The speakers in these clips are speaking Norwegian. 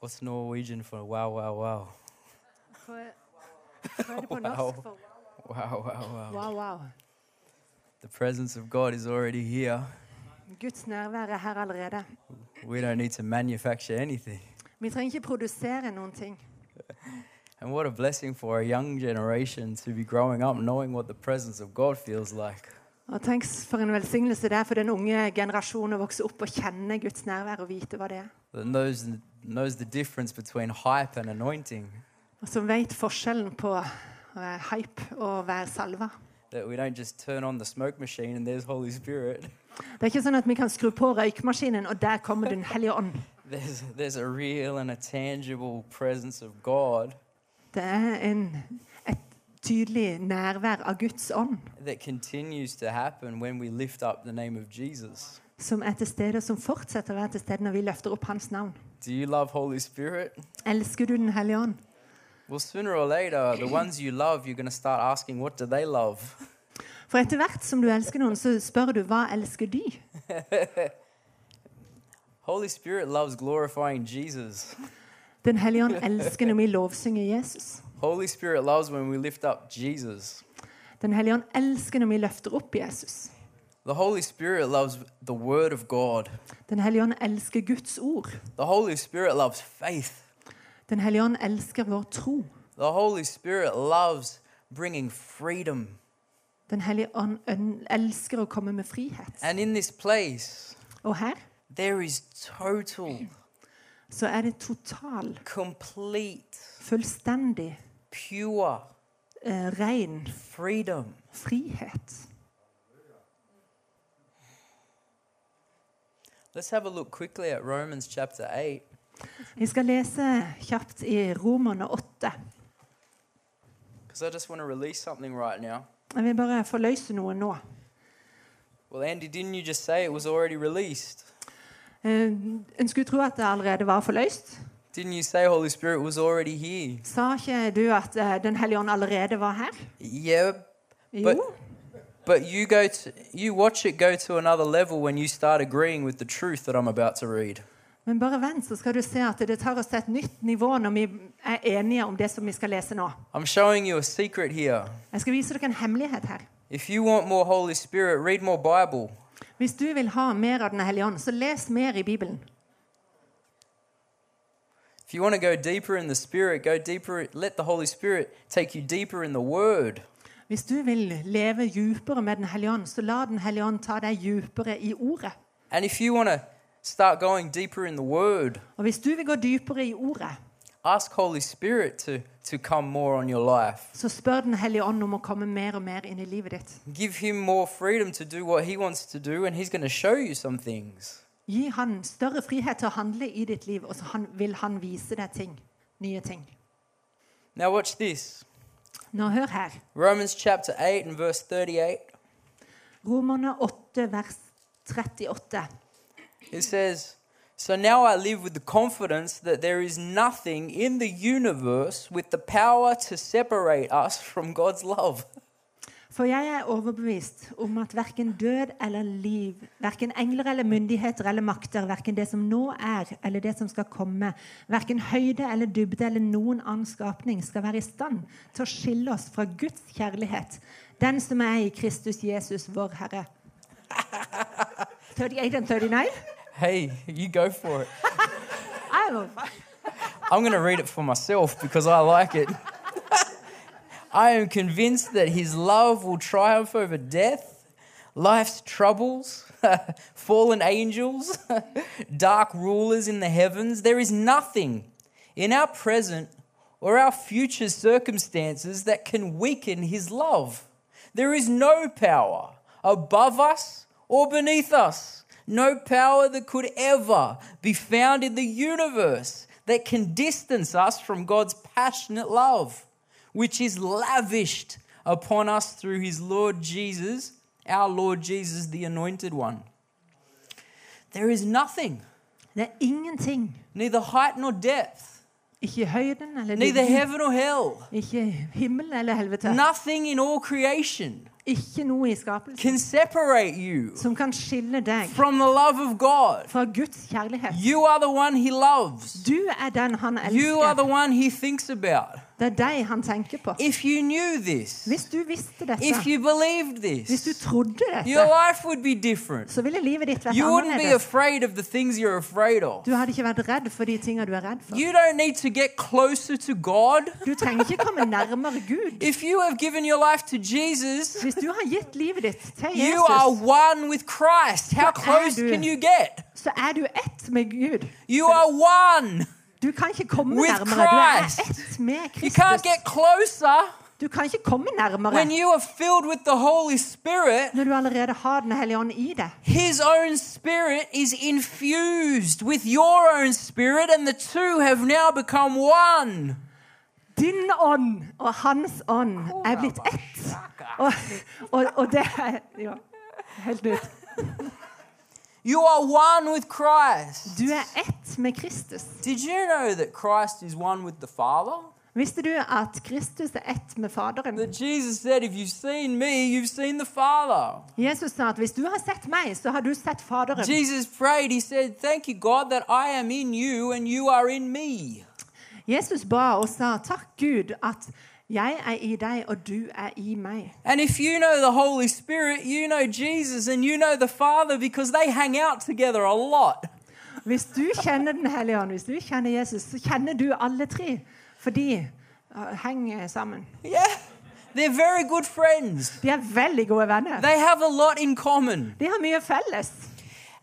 What's Norwegian for wow, wow, wow? Hva hva er det på Wow. norsk for Wow, wow, wow. wow, wow? The presence of God is already here. Guds nærvær er her allerede. We don't need to manufacture anything. Vi trenger ikke produsere noen ting. And what a blessing for a young generation to be growing up knowing what the presence of God feels like. Og tenk for en velsignelse det er for den unge generasjonen å vokse opp og kjenne Guds nærvær og vite hva det er. Knows, knows the difference between hype and anointing. Og som vet forskjellen på å være hype og å være salva. That we don't just turn on the smoke machine and there's Holy Spirit. Det er ikke sånn at vi kan skru på røykmaskinen, og der kommer Den hellige ånd. There's, there's a real and a tangible presence of God Det er en, tydelig nærvær av Guds ånd that continues to happen when we lift up the name of Jesus. som er til stede, og som fortsetter å være til stede når vi løfter opp Hans navn. Do you love Holy Spirit? Elsker du Den hellige ånd? Well, sooner or later, the ones you love, you're going to start asking, what do they love? For etter hvert som du elsker noen, så spør du hva elsker de? Holy Spirit loves glorifying Jesus. Den hellige ånd elsker når vi lovsynger Jesus. Holy Spirit loves when we lift up Jesus. Den hellige ånd elsker når vi løfter opp Jesus. The Holy Spirit loves the Word of God. Den hellige ånd elsker Guds ord. The Holy Spirit loves faith. Den hellige ånd elsker vår tro. The Holy Spirit loves bringing freedom. Den hellige ånd elsker å komme med frihet. And in this place, Og her there is total, så er det total, complete, fullstendig, pure eh, ren freedom. frihet. Let's have a look quickly at Romans chapter 8. Vi skal lese kjapt i Romerne 8. Because I just want to release something right now. Jeg vil bare forløse noe nå. Well, Andy, didn't you just say it was already released? Eh, En skulle tro at det allerede var forløst. Didn't you say Holy Spirit was already here? Sa ikke du at eh, Den hellige ånd allerede var her? Yeah, Jo. but you go to you watch it go to another level when you start agreeing with the truth that I'm about to read. Men bare vent, så skal du se at det tar oss til et nytt nivå når vi er enige om det som vi skal lese nå. I'm showing you a secret here. Jeg skal vise dere en hemmelighet her. If you want more Holy Spirit, read more Bible. Hvis du vil ha mer av Den hellige ånd, så les mer i Bibelen. If you want to go deeper in the Spirit, go deeper. Let the Holy Spirit take you deeper in the Word. Hvis du vil leve djupere med Den hellige ånd, så la Den hellige ånd ta deg djupere i ordet. And if you want to start going deeper in the Word, Og hvis du vil gå dypere i ordet, ask Holy Spirit to, to come more on your life. så spør Den hellige ånd om å komme mer og mer inn i livet ditt. Give Him more freedom to do what He wants to do, and He's going to show you some things. Gi han større frihet til å handle i ditt liv, og så han, vil han vise deg ting. Nye ting. Now, watch this Nå hør her. Romans chapter 8 and verse 38. Romerne 8, vers 38. It says, So now I live with the confidence that there is nothing in the universe with the power to separate us from God's love. For jeg er overbevist om at verken død eller liv, verken engler eller myndigheter eller makter, verken det som nå er eller det som skal komme, verken høyde eller dybde eller noen annen skapning skal være i stand til å skille oss fra Guds kjærlighet, den som er i Kristus Jesus, vår Herre. 38 and 39? Hey, you go for it. I'm going to read it for myself because I like it. I am convinced that his love will triumph over death, life's troubles, fallen angels, dark rulers in the heavens. There is nothing in our present or our future circumstances that can weaken his love. There is no power above us or beneath us, no power that could ever be found in the universe that can distance us from God's passionate love, which is lavished upon us through his Lord Jesus, our Lord Jesus, the Anointed One. There is nothing, Det er ingenting. neither height nor depth, Ikke høyden eller neither dybden. heaven or hell, Ikke himmel eller helvete. nothing in all creation ikke noe i skapelsen can separate you som kan skille deg from the love of God. fra Guds kjærlighet. You are the one He loves. Du er den han You are the one He thinks about. Det er deg han tenker på. If you knew this, Hvis du visste if you believed hvis du this, dette, your life would be different. så ville livet ditt vært You wouldn't be annerledes. afraid of the things you're afraid of. Du hadde ikke vært redd for de tingene du er redd for. You don't need to get closer to God. Du trenger ikke komme nærmere Gud. If you have given your life to Jesus, Hvis du har gitt livet ditt til you are Jesus, one with Christ. How Så er close du- can you get? så er du ett med Gud. You are one. Du kan ikke komme With nærmere. Du er ett med You Kristus. get closer Du kan ikke komme nærmere when you are filled with the Holy Spirit. når du allerede har Den hellige ånd i deg. His own spirit is infused with your own spirit, and the two have now become one. Din ånd og hans ånd er blitt ett. Og, og, og det er ja, helt nytt. You are one with Christ. Du er ett med Kristus. Did you know that Christ is one with the Father? Visste du at Kristus er ett med Faderen? That Jesus said, If you've seen me, you've seen the Father. Jesus sa at hvis du har sett meg, så har du sett Faderen. Jesus prayed, He said, Thank you, God, that I am in you and you are in me. Jesus ba og sa takk Gud at jeg er i deg og du er i meg. And if you know the Holy Spirit, you know Jesus and you know the Father because they hang out together a lot. Hvis du kjenner Den hellige ånd, hvis du kjenner Jesus, så kjenner du alle tre. For de uh, henger sammen. Yeah. They're very good friends. De er veldig gode venner. They have a lot in common. De har mye felles.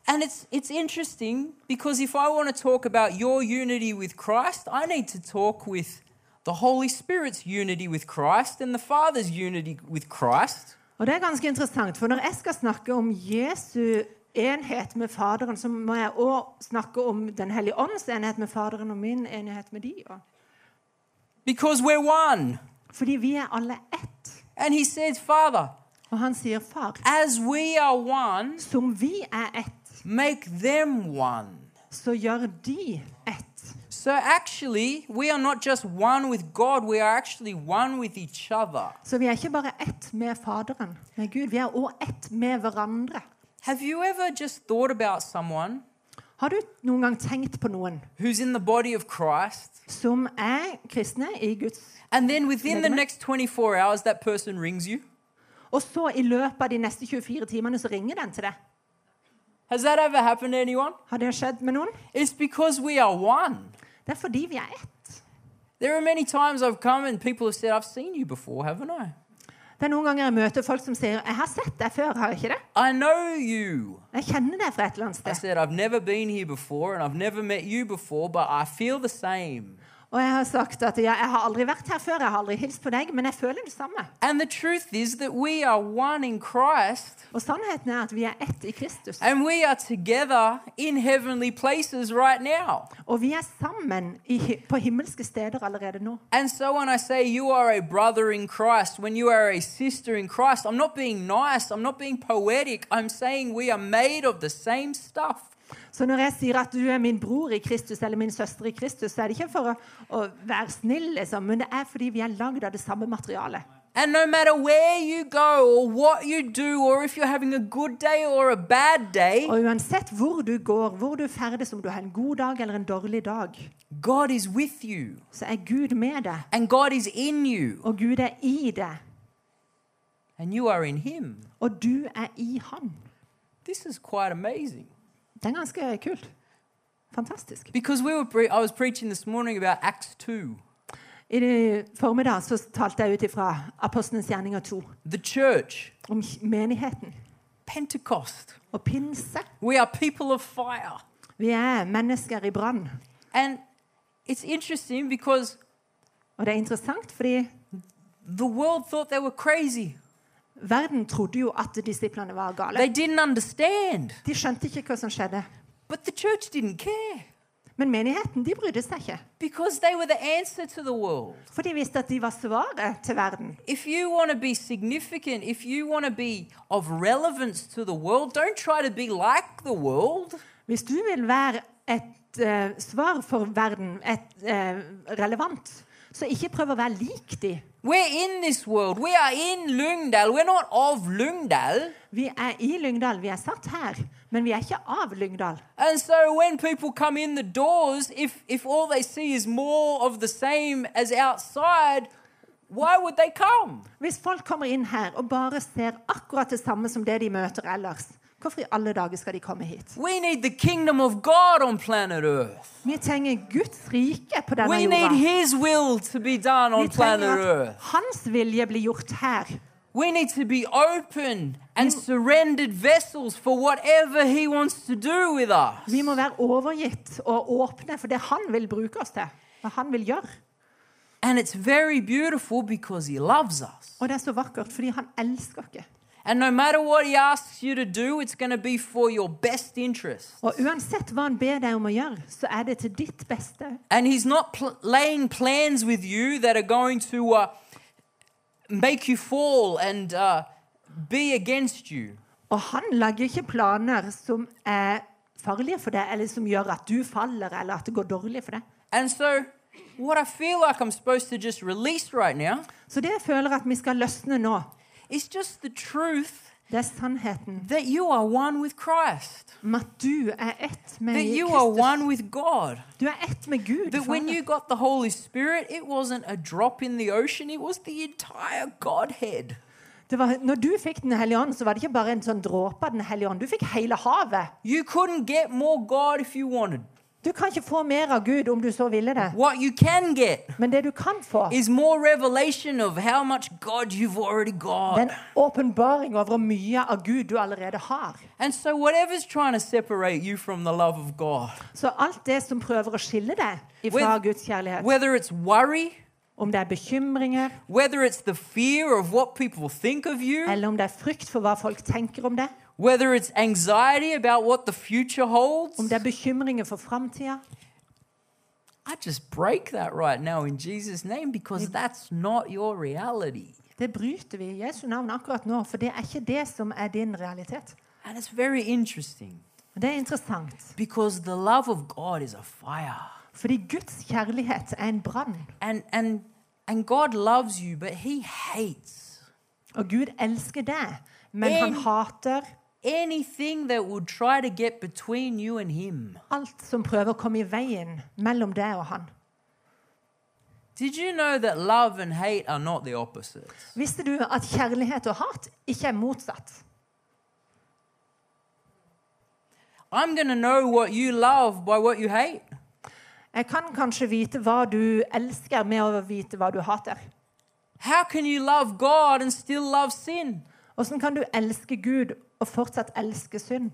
And it's it's interesting because if I want to talk about your unity with Christ, I need to talk with the Holy Spirit's unity with Christ and the Father's unity with Christ. Og det er ganske interessant, for når jeg skal snakke om Jesu enhet med Faderen, så må jeg òg snakke om Den hellige ånds enhet med Faderen og min enhet med de. Because we're one. Fordi vi er alle ett. And he says, Father, Og han sier, far, as we are one, som vi er ett, make them one. så gjør de ett. So actually, we are not just one with God, we are actually one with each other. Så vi er ikke bare ett med Faderen, med Gud. Vi er også ett med hverandre. Have you ever just thought about someone Har du noen gang tenkt på noen who's in the body of Christ, som er kristne i Guds and then within the next 24 hours, that person rings you? Og så i løpet av de neste 24 timene så ringer den til deg. Has that ever happened to anyone? Har det skjedd med noen? It's because we are one. Det er fordi vi er ett. There are many times I've come and people have said, I've seen you before, haven't I? Det er noen ganger jeg møter folk som sier 'Jeg har sett deg før, har jeg ikke det?' I know you. 'Jeg kjenner deg fra et eller annet sted. I said, I've never been here before and I've never met you before, but I feel the same. Og jeg har sagt at ja, 'Jeg har aldri vært her før, jeg har aldri hilst på deg, men jeg føler det samme'. And the truth is that we are one in Christ Og sannheten er at vi er ett i Kristus. and we are together in heavenly places right now. Og vi er sammen i, på himmelske steder allerede nå. And so when I say you are a brother in Christ, when you are a sister in Christ, I'm not being nice, I'm not being poetic, I'm saying we are made of the same stuff. Så når jeg sier at du er min bror i Kristus eller min søster i Kristus, så er det ikke for å, å være snill, liksom, men det er fordi vi er lagd av det samme materialet. And no matter where you go or what you do, or if you're having a good day or a bad day, Og uansett hvor du går, hvor du ferdes, om du har en god dag eller en dårlig dag, God is with you så er Gud med deg, and God is in you og Gud er i deg, and you are in Him. og du er i Han. This is quite amazing. Det er ganske kult. Fantastisk. Because we were pre- I was preaching this morning about Acts 2, I formiddag så talte jeg ut ifra Apostlenes gjerninger 2 the church, om menigheten Pentecost. og pinse. We are people of fire. Vi er mennesker i brann. And it's interesting because Og det er interessant, fordi the world thought they were crazy. Verden trodde jo at disiplene var gale. They didn't understand. De skjønte ikke hva som skjedde. But the church didn't care Men menigheten de brydde seg ikke. because they were the answer to the world. For de visste at de var svaret til verden. If you want to be significant, if you want to be of relevance to the world, don't try to be like the world. Hvis du vil være et uh, svar for verden, et uh, relevant, så ikke prøv å være lik de. We're in this world. We are in Lyngdal. We're not of Lyngdal. Vi er i Lyngdal. Vi er satt her, men vi er ikke av Lyngdal. And so when people come in the doors, if, if all they see is more of the same as outside, why would they come? Hvis folk kommer inn her og bare ser akkurat det samme som det de møter ellers, hvorfor i alle dager skal de komme hit? We need the kingdom of God on planet Earth. Vi trenger Guds rike på denne We need jorda. His will to be done on Vi planet trenger at Earth. Hans vilje blir gjort her. We need to be open and surrendered vessels for whatever He wants to do with us. Vi må være overgitt og åpne for det han vil bruke oss til. Hva han vil gjøre. And it's very beautiful because He loves us. Og det er så vakkert fordi han elsker oss. And no matter what He asks you to do, it's going to be for your best interest. Og uansett hva han ber deg om å gjøre, så er det til ditt beste. And He's not pl- laying plans with you that are going to uh, make you fall and uh, be against you. Og han lager ikke planer som er farlige for deg, eller som gjør at du faller, eller at det går dårlig for deg. And so, what I feel like I'm supposed to just release right now Så det jeg føler at vi skal løsne nå, is just the truth det er sannheten that you are one with Christ, at du er ett med that you are Kristus. one with God. Du er ett med Gud. That when you got the Holy Spirit, it wasn't a drop in the ocean, it was the entire Godhead. Det var, når du fikk Den hellige ånd, så var det ikke bare en sånn dråpe av Den hellige ånd. Du fikk hele havet. You couldn't get more God if you wanted. Du kan ikke få mer av Gud om du så ville det. What you can get Men det du kan få, is more revelation of how much God you've already er got. en åpenbaring over hvor mye av Gud du allerede har. And so, whatever's trying to separate you from the love of God, Så alt det som prøver å skille deg ifra Guds kjærlighet, whether it's worry, om det er bekymringer, whether it's the fear of what people think of you, eller om det er frykt for hva folk tenker om det, whether it's anxiety about what the future holds, om det er bekymringer for framtida, I just break that right now in Jesus' name because that's not your reality. det bryter vi i Jesu navn akkurat nå, for det er ikke det som er din realitet. And it's very interesting Det er interessant, because the love of God is a fire. fordi Guds kjærlighet er en brann. And, and, and God loves you, but He hates Og Gud elsker deg, men han hater hater anything that would try to get between you and Him. alt som prøver å komme i veien mellom deg og han. Did you know that love and hate are not the opposites? Visste du at kjærlighet og hat ikke er motsatt? I'm going to know what you love by what you hate. Jeg kan kanskje vite hva du elsker, med å vite hva du hater. How can you love God and still love sin? Hvordan kan du elske Gud og fortsatt elske synd?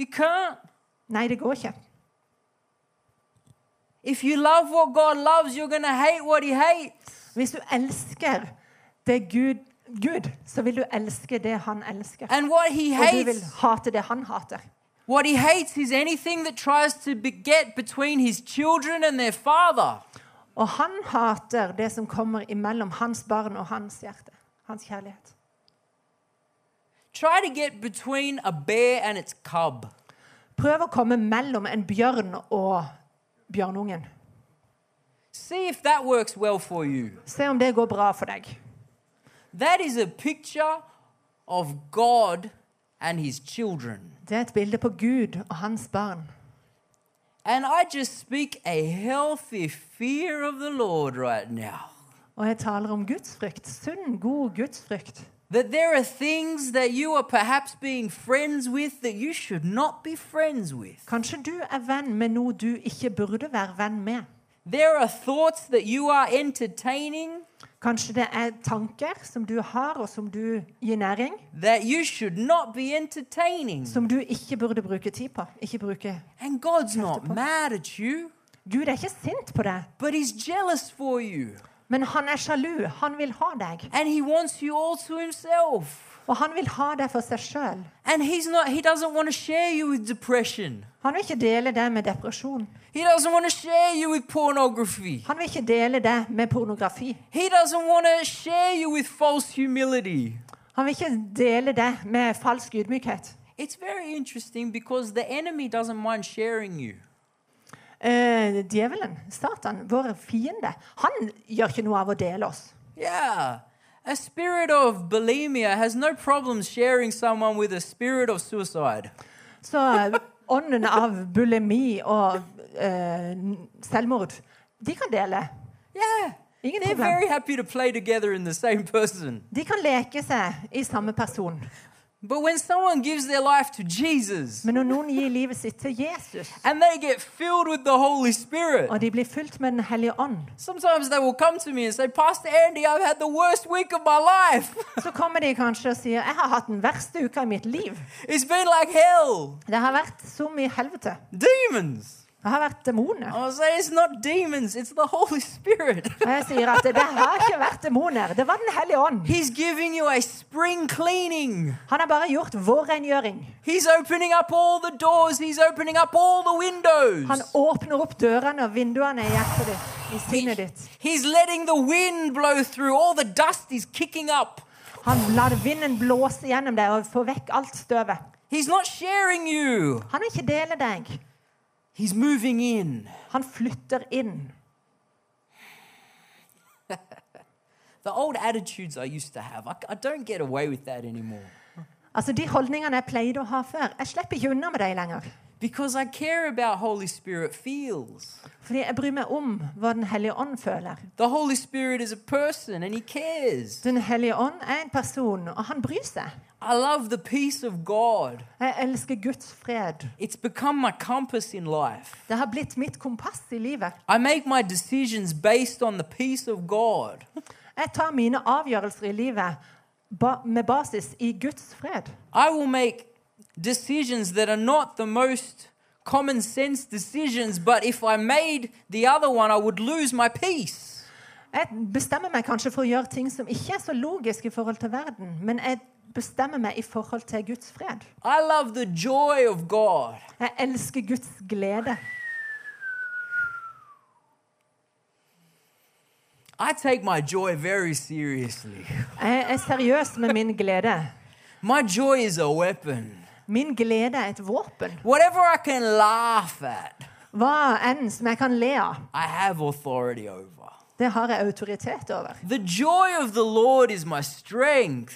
You can't. Nei, det går ikke. If you love what God loves, you're going to hate what He hates. Hvis du elsker det Gud, Gud, så vil du elske det han elsker. And what He Og du vil hate det han hater. what He hates is anything that tries to get between His children and their Father. Og han hater det som kommer imellom hans barn og hans hjerte. Hans kjærlighet. Try to get between a bear and its cub. Prøv å komme mellom en bjørn og bjørnungen. See if that works well for you. Se om det går bra for deg. That is a picture of God and His children. Det er et bilde på Gud og hans barn. And I just speak a healthy fear of the Lord right now. Og jeg taler om gudsfrykt. Sunn, god gudsfrykt. That there are things that you are perhaps being friends with that you should not be friends with. Kanskje du er venn med noe du ikke burde være venn med. There are thoughts that you are entertaining Kanskje det er tanker som du har, og som du gir næring, that you should not be entertaining. som du ikke burde bruke tid på. Ikke bruke. And God's not mad at you, Gud er ikke sint på deg, but He's jealous for you. Men han er sjalu. Han vil ha deg. And He wants you all to Himself. Og han vil ha deg for seg sjøl. Han vil ikke dele det med depresjon. Han vil ikke dele det med pornografi. Han vil ikke dele det med falsk ydmykhet. It's very interesting because the enemy doesn't mind sharing you. Eh, djevelen, Satan, vår fiende, han gjør ikke noe av å dele oss. Yeah. A spirit of bulimia has no problem sharing someone with a spirit of suicide. Så ånden av bulimi og eh, selvmord, de kan dele. Yeah. Ingen They're problem. very happy to play together in the same person. De kan leke seg i samme person. But when someone gives their life to Jesus Men når noen gir livet sitt til Jesus, and they get filled with the Holy Spirit, og de blir fylt med Den hellige ånd, sometimes they will come to me and say, Pastor Andy, I've had the worst week of my life. så kommer de kanskje og sier 'Jeg har hatt den verste uka i mitt liv'. it's been like hell. Det har vært som i helvete. Demons. Det har vært demoner. I will say, it's not demons, it's the Holy Spirit. Og jeg sier at det har ikke vært demoner. Det var Den hellige ånd. He's giving you a spring cleaning. Han har bare gjort vår rengjøring. He's opening up all the doors. He's opening up all the windows. Han åpner opp dørene og vinduene i hjertet ditt, i sinnet ditt. He's letting the wind blow through. All the dust is kicking up. Han lar vinden blåse gjennom deg og få vekk alt støvet. He's not sharing you. Han vil ikke dele deg. He's moving in. Han flytter inn. The old attitudes I used to have, I, I don't get away with that anymore. Altså De holdningene jeg pleide å ha før, jeg slipper ikke unna med dem lenger. Because I care about Holy Spirit feels. Fordi jeg bryr meg om hva Den hellige ånd føler. The Holy Spirit is a person and he cares. Den hellige ånd er en person, og han bryr seg. I love the peace of God. Jeg elsker Guds fred. It's become my compass in life. Det har blitt mitt kompass i livet. I make my decisions based on the peace of God. Jeg tar mine avgjørelser i livet ba med basis i Guds fred. I will make decisions that are not the most common sense decisions, but if I made the other one, I would lose my peace. Jeg bestemmer meg kanskje for å gjøre ting som ikke er så logisk i forhold til verden, men jeg bestemmer meg i forhold til Guds fred. Jeg elsker Guds glede. I take my joy very seriously. Jeg er seriøs med min glede. My joy is a weapon. Min glede er et våpen. Whatever I can laugh at, Hva enn som jeg kan le av, I have authority over. Det har jeg autoritet over. The joy of the Lord is my strength.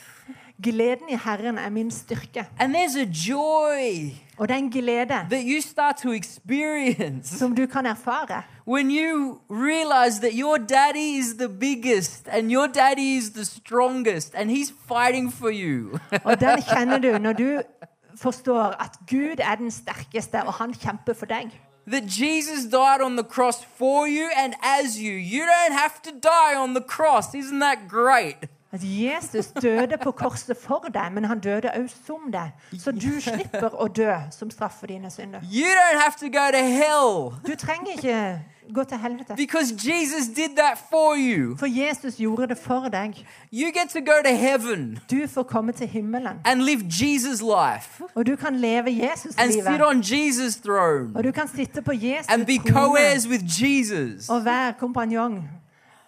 Gleden i Herren er min styrke. And there's a joy Og det er en glede that you start to experience som du kan erfare. when you realize that your daddy is the biggest and your daddy is the strongest and he's fighting for you. Og den kjenner du når du forstår at Gud er den sterkeste, og han kjemper for deg. That Jesus died on the cross for you and as you. You don't have to die on the cross. Isn't that great? At Jesus døde på korset for deg, men han døde også som deg. Så du slipper å dø som straff for dine synder. You don't have to go to hell Du trenger ikke gå til helvete. because Jesus did that for you. For Jesus gjorde det for deg. You get to go to heaven Du får komme til himmelen. and live Jesus' life Og du kan leve and sit Jesus-livet. on Jesus' throne Og du kan sitte på Jesus and be co-heirs with Jesus. og være kompanjong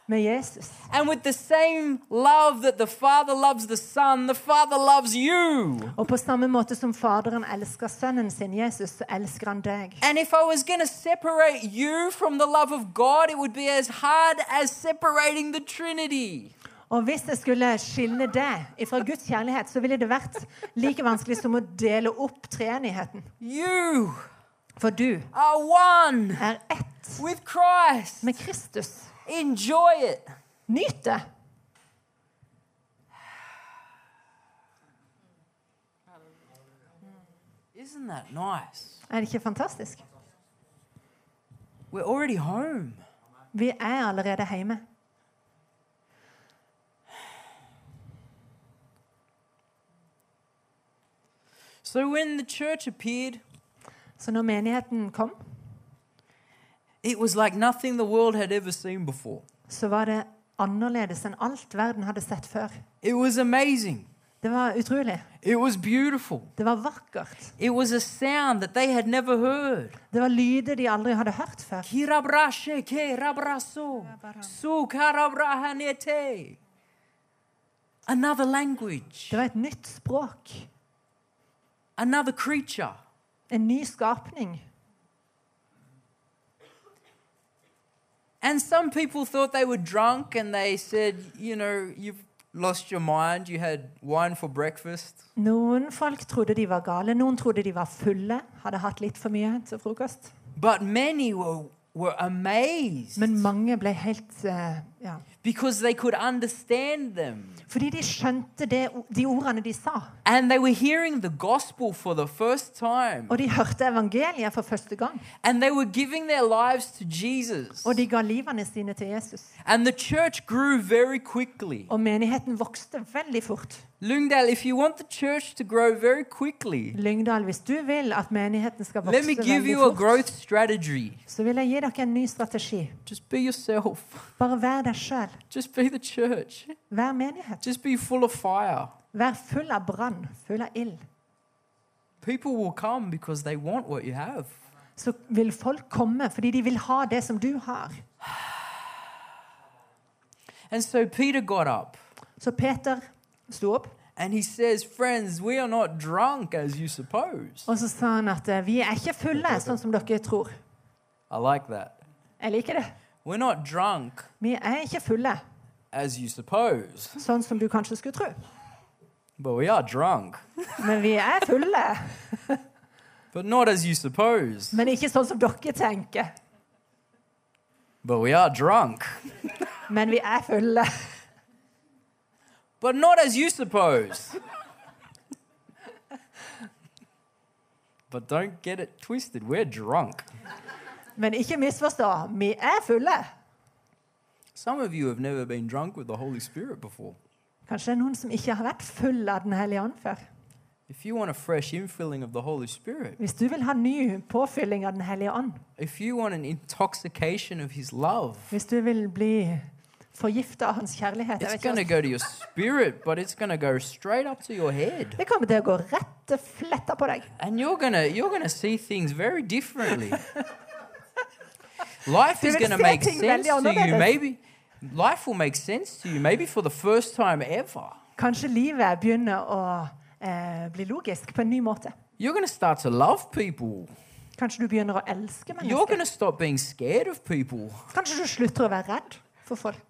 med Jesus. And with the same love that the Father loves the Son, the Father loves you. Og på samme måte som Faderen elsker sønnen sin, Jesus, så elsker han deg. And if I was going to separate you from the love of God, it would be as hard as separating the Trinity. Og hvis jeg skulle skille det fra Guds kjærlighet, så ville det vært like vanskelig som å dele opp treenigheten. For du er ett med Kristus. Enjoy it. Nyt det. Isn't that nice? Er det ikke fantastisk? We're already home. Vi er allerede hjemme. So when the church appeared, Så når menigheten kom, it was like nothing the world had ever seen before. så var det annerledes enn alt verden hadde sett før. It was amazing. Det var utrolig. It was beautiful. Det var vakkert. It was a sound that they had never heard. Det var lyder de aldri hadde hørt før. Kirabrashe kerabraso. Su karabrahanete. Another language. Det var et nytt språk. Another creature. En ny skapning. And some people thought they were drunk and they said, you know, you've lost your mind. You had wine for breakfast. Noen folk trodde de var gale, noen trodde de var fulle, hadde hatt litt for mye til frokost. But many were, were amazed Men mange ble helt uh, ja. Because they could understand them. Fordi de skjønte det, de ordene de sa. And they were hearing the gospel for the first time. Og de hørte evangeliet for første gang. And they were giving their lives to Jesus. Og de ga livene sine til Jesus. And the church grew very quickly. Og menigheten vokste veldig fort. Lyngdal, if you want the church to grow very quickly, Lyngdal, hvis du vil at menigheten skal let me vokse give veldig fort, a growth strategy. så vil jeg gi dere en ny strategi. Just be yourself. Bare vær deg sjøl. Just be the church. Vær menighet. Just be full of fire. Vær full av brann, full av ild. People will come because they want what you have. Så vil folk komme fordi de vil ha det som du har. And so Peter got up Så Peter sto opp, and he says, Friends, we are not drunk as you suppose. og så sa han at eh, vi er ikke fulle, sånn som dere tror. I like that. Jeg liker det. We're not drunk Vi er ikke fulle, as you suppose, sånn som du kanskje skulle tro. but we are drunk. Men vi er fulle. But not as you suppose, Men ikke sånn som dere tenker. but we are drunk. Men vi er fulle. But not as you suppose. but don't get it twisted. We're drunk. Men ikke misforstå. Vi er fulle. Some of you have never been drunk with the Holy Spirit before. Kanskje det er noen som ikke har vært full av Den hellige ånd før. If you want a fresh infilling of the Holy Spirit, Hvis du vil ha ny påfylling av Den hellige ånd, if you want an intoxication of His love, hvis du vil bli forgifta av Hans kjærlighet it's ikke, go to your spirit, but it's going go straight up to your head. Det kommer til å gå rett fletta på deg. And you're going you're going see things very differently. Life is se make sense to you. Maybe life will make sense to you, maybe for the first time ever. Kanskje livet begynner å eh, bli logisk på en ny måte. You're gonna start to love people. Kanskje du begynner å elske You're gonna mennesker. stop being scared of people. Kanskje du slutter å være redd for folk.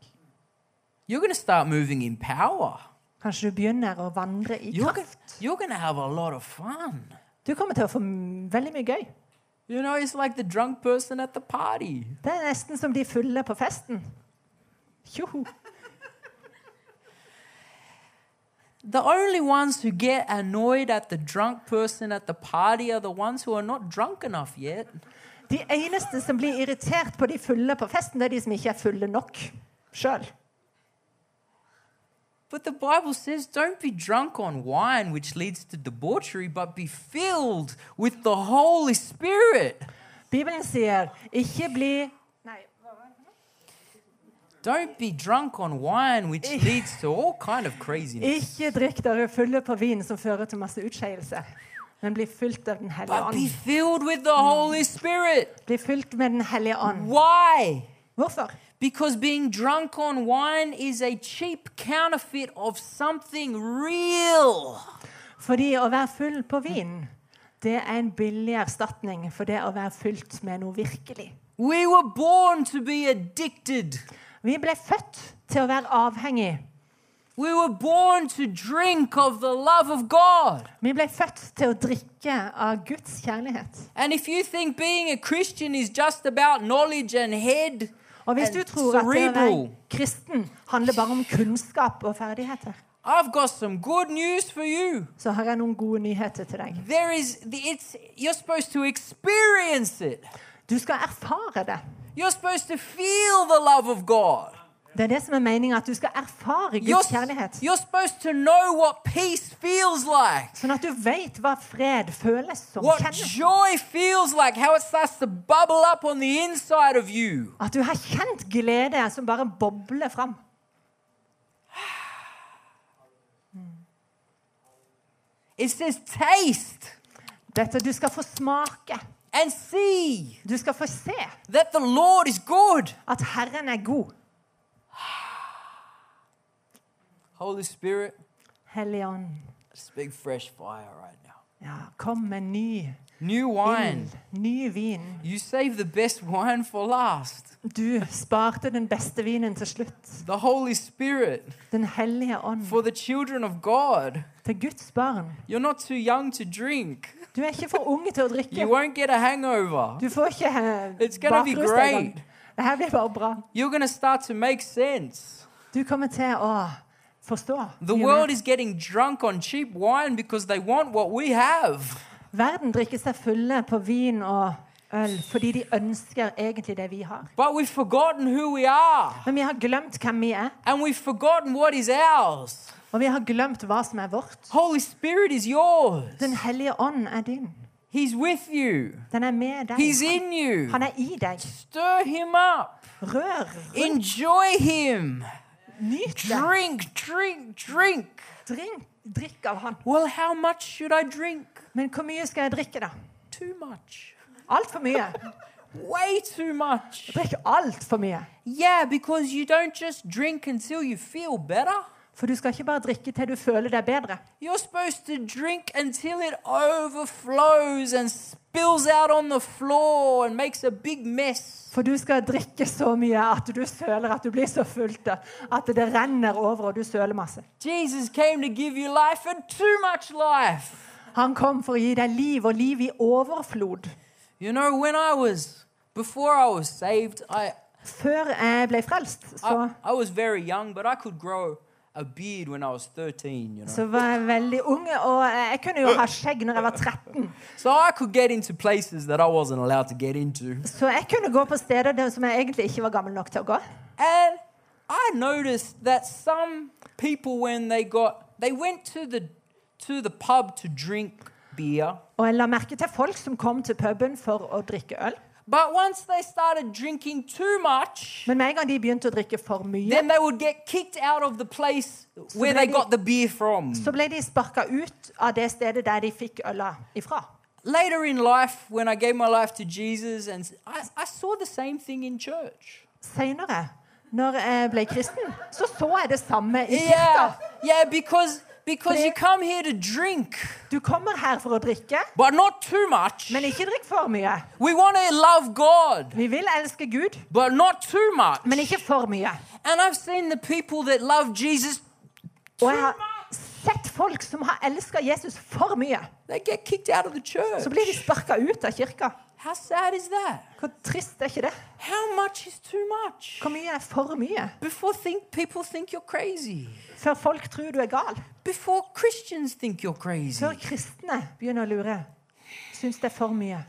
You're going to start moving in power. Kanskje du begynner å vandre i You're, kraft. you're going to have a lot of fun. Du kommer til å få m- veldig mye gøy. You know, it's like the drunk person at the party. Det er nesten som de fulle på festen. Tjoho. The only ones who get annoyed at the drunk person at the party are the ones who are not drunk enough yet. De eneste som blir irritert på de fulle på festen, det er de som ikke er fulle nok sjøl. But the Bible says, don't be drunk on wine, which leads to debauchery, but be filled with the Holy Spirit. Bibelen sier ikke bli Don't be drunk on wine, which leads to all kind of craziness. ikke drikk dere fulle på vin som fører til masse utskeielse, men bli fylt av Den hellige But be ånd. filled with the Holy Spirit. Bli fylt med Den hellige ånd. Why? Hvorfor? Because being drunk on wine is a cheap counterfeit of something real. Fordi å være full på vin, det er en billig erstatning for det å være fylt med noe virkelig. We were born to be addicted. Vi ble født til å være avhengig. We were born to drink of the love of God. Vi ble født til å drikke av Guds kjærlighet. And if you think being a Christian is just about knowledge and head, Og hvis du tror at det å være kristen handler bare om kunnskap og ferdigheter, I've got some good news for you. så har jeg noen gode nyheter til deg. There is, it's, you're supposed to experience it. Du skal erfare det. You're supposed to feel the love of God. Det er det som er meningen, at du skal erfare Guds kjærlighet. you're supposed to know what peace feels like, Sånn at du vet hva fred føles som. what Kjennes. joy feels like, how it starts to bubble up on the inside of you. At du har kjent glede som bare bobler fram. It says, taste Dette du skal få smake. and see Du skal få se that the Lord is good. at Herren er god. Holy Spirit, Hellige ånd, speak fresh fire right now. Ja, kom med ny new wine. ild, ny vin. You save the best wine for last. Du sparte den beste vinen til slutt. The Holy Spirit Den hellige ånd for the children of God. til Guds barn. You're not too young to drink. Du er ikke for unge til å drikke. You won't get a hangover. Du får ikke eh, It's gonna be great. Det her blir bare bra. You're going to start to make sense. Du kommer til å forstå. The world is getting drunk on cheap wine because they want what we have. Verden drikker seg fulle på vin og øl fordi de ønsker egentlig det vi har. But we've forgotten who we are. Men vi har glemt hvem vi er, And we've forgotten what is ours. og vi har glemt hva som er vårt. Holy Spirit is yours. Den hellige ånd er din. He's with you. Den er med deg. He's in you. Han er i deg. Stir him up. Rør. Enjoy him. Nyt det. Drink, drink, drink. Drink. Drikk av han. Well, how much should I drink? Men hvor mye skal jeg drikke, da? Too much. Altfor mye. Way too much. Drikk altfor mye. Yeah, because you don't just drink until you feel better. For du skal ikke bare drikke til du føler deg bedre. You're supposed to drink until it overflows and spills out on the floor and makes a big mess. For du skal drikke så mye at du søler, at du blir så fullt at det renner over, og du søler masse. Jesus came to give you life and too much life. Han kom for å gi deg liv, og liv i overflod. You know, when I was, before I was saved, I, Før jeg ble frelst, så, I, I was very young, but I could grow a beard when I was 13, you know. så var jeg veldig ung, og jeg kunne jo ha skjegg når jeg var 13. So I could get into places that I wasn't allowed to get into. Så jeg kunne gå på steder der som jeg egentlig ikke var gammel nok til å gå. And I noticed that some people, when they got, they went to the, to the pub to drink beer. Og jeg la merke til folk som kom til puben for å drikke øl. But once they started drinking too much, Men med en gang de begynte å drikke for mye, then they would get kicked out of the place where they got the beer from. så ble de sparka ut av det stedet der de fikk øla ifra. Later in life, when I gave my life to Jesus, and I, I saw the same thing in church. Senere, når jeg ble kristen, så så jeg det samme i Yeah, kirka. yeah, because because you come here to drink, Du kommer her for å drikke, but not too much. men ikke drikk for mye. We want to love God, Vi vil elske Gud, but not too much. men ikke for mye. And I've seen the people that love Jesus too much. sett folk som har elska Jesus for mye. They get kicked out of the church. Så blir de sparka ut av kirka. How sad is that? Hvor trist er ikke det? How much is too much? Hvor mye er for mye? Before think people think you're crazy. Før folk tror du er gal. Before Christians think you're crazy. Før kristne begynner å lure. Syns det er for mye.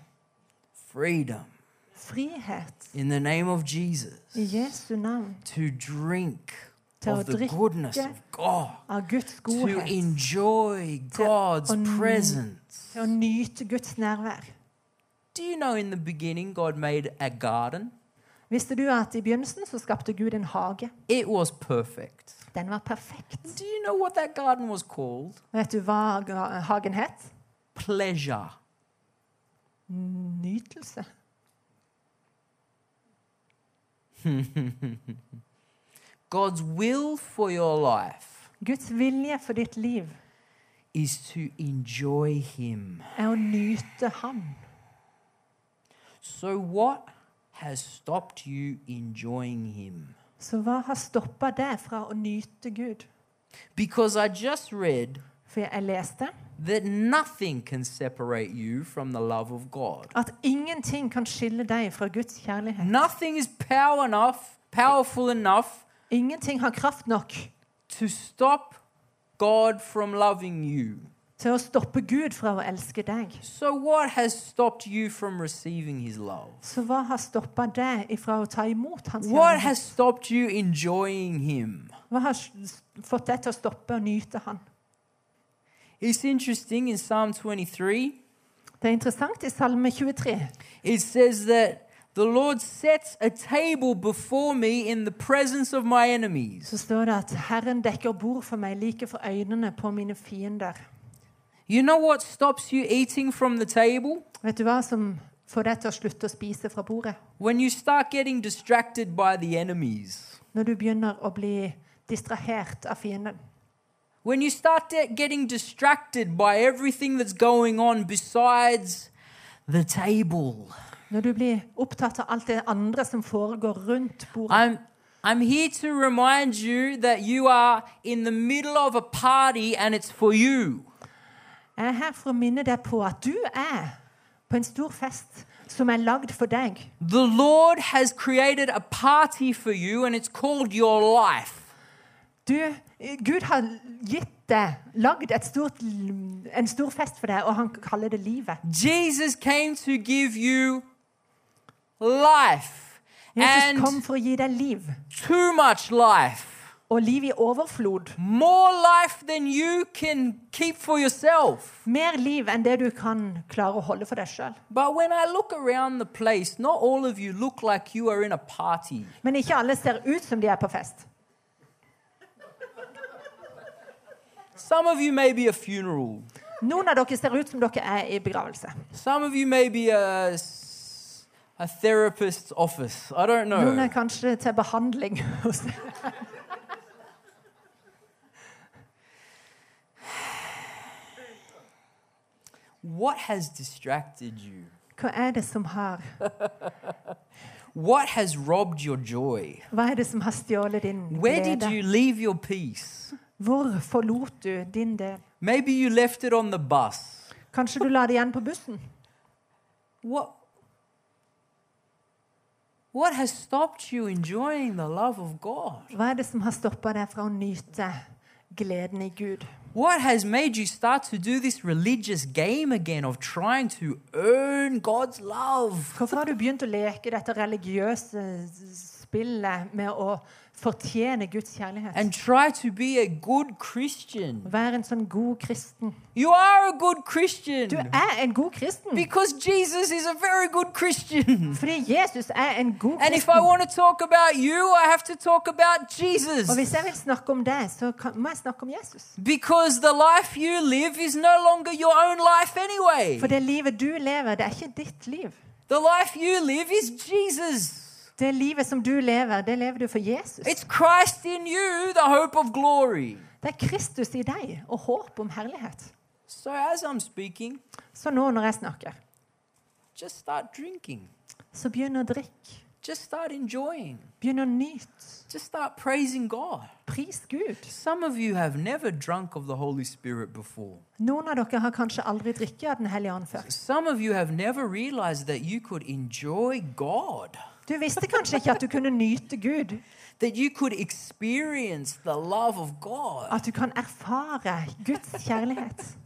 Freedom Frihet in the name of Jesus i Jesu navn. to drink Til å of the drikke goodness of God, av Guds to godhet. enjoy Til God's presence. Til å nyte Guds nærvær. Do you know in the beginning God made a garden? Visste du at i begynnelsen så skapte Gud en hage? It was perfect. Den var perfekt. Do you know what that garden was called? Vet du hva hagen het? Pleasure. Nytelse. God's will for your life Guds vilje for ditt liv is to enjoy Him. er å nyte Han. So, what has stopped you enjoying Him? Så hva har stoppa deg fra å nyte Gud? Because I just read For jeg leste that nothing can separate you from the love of God. at ingenting kan skille deg fra Guds kjærlighet. Nothing is power enough, powerful enough Ingenting har kraft nok to stop God from loving you. Til å stoppe Gud fra å elske deg. So, what has stopped you from receiving His love? Så hva har stoppa deg ifra å ta imot Hans What kjærlighet? stopped you enjoying Him? Hva har s- fått deg til å stoppe å nyte Han? It's interesting in Psalm 23, Det er interessant i Salme 23. it says that the Lord sets a table before me in the presence of my enemies. Så står det at Herren dekker bord for meg like for øynene på mine fiender. You know what stops you eating from the table? Vet du hva som får deg til å slutte å spise fra bordet? When you start getting distracted by the enemies. Når du begynner å bli distrahert av fienden. when you start getting distracted by everything that's going on besides the table. Når du blir opptatt av alt det andre som foregår rundt bordet. I'm, I'm here to remind you that you are in the middle of a party and it's for you. Jeg er her for å minne deg på at du er på en stor fest som er lagd for deg. The Lord has created a party for you and it's called your life. Du, Gud har gitt deg, lagd et stort, en stor fest for deg, og han kaller det livet. Jesus came to give you life Jesus kom for å gi deg liv, too much life. Og liv i overflod. More life than you can keep for yourself. Mer liv enn det du kan klare å holde for deg sjøl. But when I look around the place, not all of you look like you are in a party. Men ikke alle ser ut som de er på fest. Some of you may be a funeral. Noen av dere ser ut som dere er i begravelse. Some of you may be a, a therapist's office. I don't Noen er kanskje til behandling hos What has distracted you? Hva er det som har What has robbed your joy? Hva er det som har stjålet din Where did glede? you leave your peace? Hvor forlot du din del? Maybe you left it on the bus. Kanskje du la det igjen på bussen? What What has stopped you enjoying the love of God? Hva er det som har stoppa deg fra å nyte gleden i Gud? What has made you start to do this religious game again of trying to earn God's love? Hvorfor har du begynt å leke dette religiøse spillet med å fortjene Guds kjærlighet? And try to be a good Christian? Vær en sånn god kristen. You are a good Christian Du er en god kristen because Jesus is a very good Christian. fordi Jesus er en god And if I kristen. want to talk about you, I have to talk about Jesus. Og hvis jeg vil snakke om deg, så kan, må jeg snakke om Jesus. Because the life you live is no longer your own life anyway. For det livet du lever, det er ikke ditt liv. The life you live is Jesus. Det livet som du lever, det lever du for Jesus. It's Christ in you, the hope of glory. Det er Kristus i deg og håp om herlighet. So as I'm speaking, Så nå når jeg snakker, just start drinking. så begynn å drikke. Just start enjoying. Begynn å nyte. Just start praising God. Pris Gud. Some of you have never drunk of the Holy Spirit before. Noen av dere har kanskje aldri drikket av Den hellige ånd før. Some of you have never realized that you could enjoy God, Du visste kanskje ikke at du kunne nyte Gud. that you could experience the love of God. At du kan erfare Guds kjærlighet.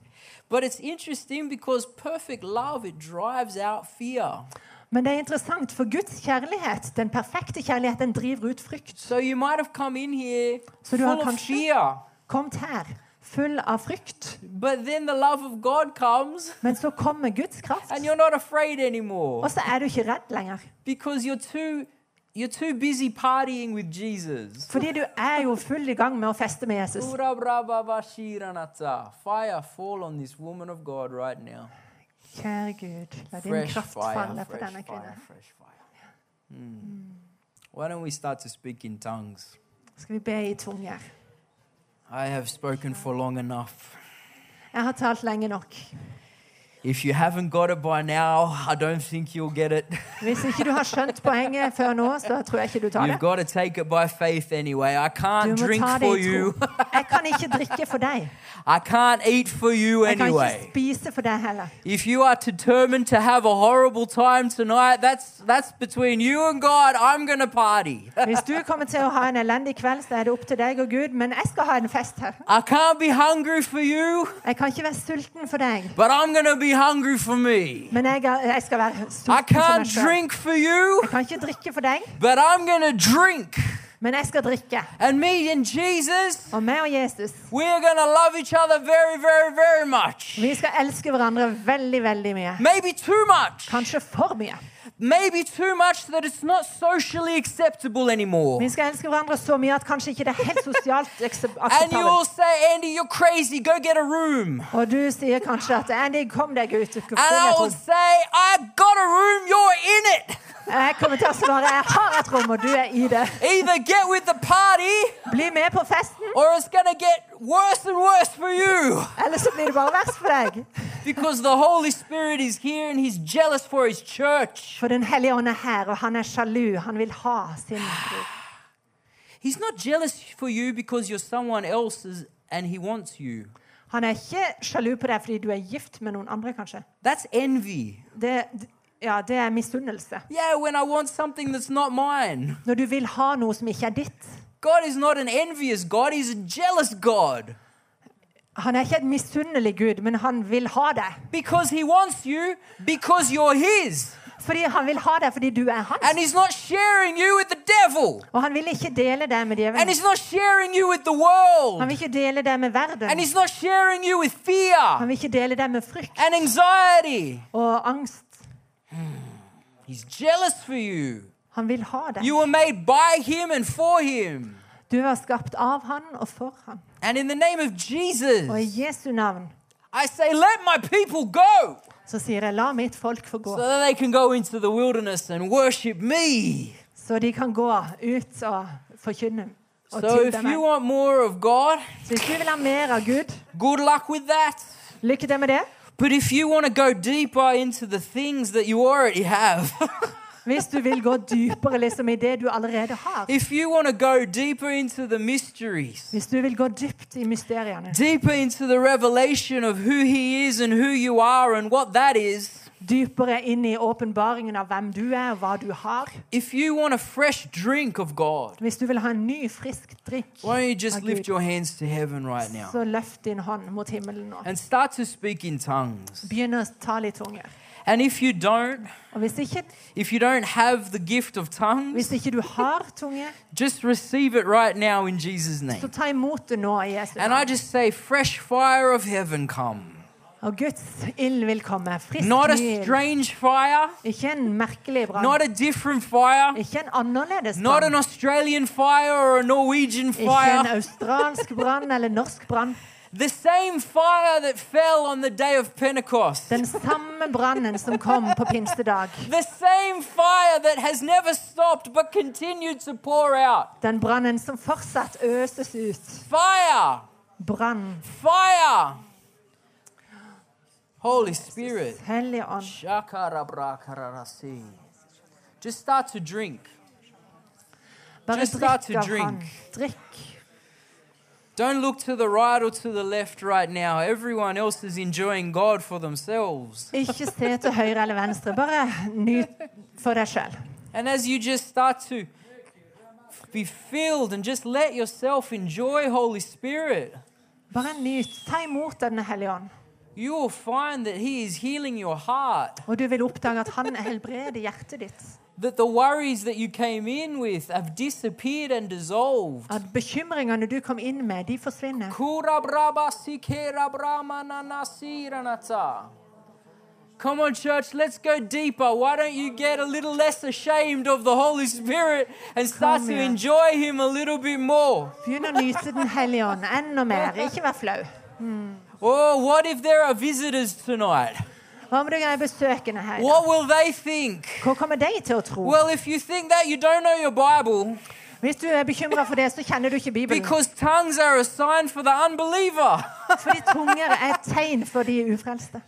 But it's interesting because perfect love it drives out fear. Men det er interessant, for Guds kjærlighet, den perfekte kjærlighet, den driver ut frykt. So you might have come in here Så du har kanskje kommet her full av frykt. the love of God comes Men så kommer Guds kraft, and you're not afraid anymore og så er du ikke redd lenger. you're too you're too busy partying with Jesus. Fordi du er jo full i gang med å feste med Jesus. Fire fall on this woman of God right now. Kjære Gud, la din Fresh kraft falle på denne kvinnen. Mm. Why don't we start to speak in tongues? Skal vi be i tunger? I have spoken for long enough. Jeg har talt lenge nok. If you haven't got it by now, I don't think you'll get it. Hvis ikke du har skjønt poenget før nå, så tror jeg ikke du tar You've det. got to take it by faith anyway. I can't drink for you. Jeg kan ikke drikke for deg. I can't eat for you Jeg kan anyway. ikke spise for deg heller. If you are determined to have a horrible time tonight, that's that's between you and God. I'm to party. Hvis du kommer til å ha en elendig kveld, så er det opp til deg og Gud, men jeg skal ha en fest her. I can't be hungry for you, Jeg kan ikke være sulten for deg, but I'm to be hungry for me. men jeg, jeg skal være I sulten for meg can't selv. drink for you, Jeg kan ikke drikke for deg, but I'm going to drink. men jeg skal drikke. And me and Jesus, Og meg og Jesus, we're going to love each other very, very, very much. vi skal elske hverandre veldig, veldig mye. Maybe too much. Kanskje for mye. Maybe too much that it's not socially acceptable anymore. Vi skal elske hverandre så mye at kanskje ikke det er helt sosialt And you'll say, Andy, you're crazy. Go get a room. Og du sier kanskje at Andy, kom deg ut. And I will say, I got a room. You're in it. Jeg kommer til å svare jeg har et rom, og du er i det. Either get with the party Bli med på festen, or it's gonna get worse and worse for you Eller så blir det bare verst for deg. because the Holy Spirit is here and He's jealous for His church. For Den hellige ånd er her, og han er sjalu. Han vil ha sin brud. He's not jealous for you because you're someone else's and He wants you. Han er ikke sjalu på deg fordi du er gift med noen andre, kanskje. That's envy. Det, ja, det er misunnelse. Yeah, when I want something that's not mine. Når du vil ha noe som ikke er ditt. God is not an envious God, He's a jealous God. Han er ikke et misunnelig Gud, men han vil ha deg. Because He wants you because you're His. Fordi Han vil ha deg fordi du er And hans. He's not sharing you with the devil. Og han vil ikke dele deg med And djevelen. He's not sharing you with the Han vil ikke dele deg med verden. And He's not sharing you with Han vil ikke dele deg med frykt and anxiety. og angst. He's jealous for you. Han vil ha deg. You were made by Him and for Him. Du var skapt av han og for han. And in the name of Og i Jesu navn I say, let my people go så sier jeg la mitt folk få gå. so that they can go into the wilderness and worship me. Så de kan gå ut og forkynne og So if you want more of God, Så hvis du vil ha mer av Gud, good luck with that. lykke til med det. But if you want to go deeper into the things that you already have, Hvis du vil gå dypere liksom, i det du allerede har. if you want to go deeper into the mysteries, Hvis du vil gå dypt i mysteriene. deeper into the revelation of who He is and who you are and what that is, Dypere inn i åpenbaringen av hvem du er og hva du har. God, Hvis du vil ha en ny, frisk drikk, right så løft din hånd mot himmelen nå. Begynn å ta litt tunger. And if you don't, if you don't have the gift of tongues, just receive it right now in Jesus' name. i And I just say, fresh fire of heaven come. Og Guds ild vil komme. Frisk Not a ild. strange fire, Ikke en merkelig brann. not a different fire, Ikke en annerledes not an brann. Australian fire or a Norwegian Ikke en australsk brann eller norsk brann. The same fire that fell on the day of Pentecost. Den samme brannen som kom på pinsedag. The same fire that has never stopped but continued to pour out. Den brannen som fortsatt øses ut. Fire! Brann. Fire! Holy Spirit. Just start to drink. Bare Just start to drink. Drikk. Don't look to the right or to the left right now. Everyone else is enjoying God for themselves. Ikke se til høyre eller venstre. Bare nyt for deg sjøl. And as you just start to be filled and just let yourself enjoy Holy Spirit, Bare nyt. Ta imot Den hellige ånd. You will find that He is healing your heart. Og du vil oppdage at han helbreder hjertet ditt. That the worries that you came in with have disappeared and dissolved. At bekymringene du kom inn med, de forsvinner. Come on, church, let's go deeper. Why don't you get a little less ashamed of the Holy Spirit and start to enjoy Him a little bit more? Begynn å nyte Den hellige ånd enda mer. Ikke vær flau. Oh, what if there are visitors tonight? Hva om du er besøkende her? i dag? What will they think? Hva kommer de til å tro? Well, if you think that, you don't know your Bible Hvis du er bekymra for det, så kjenner du ikke Bibelen. because tongues are a sign for the unbeliever. Fordi tunger er et tegn for de ufrelste.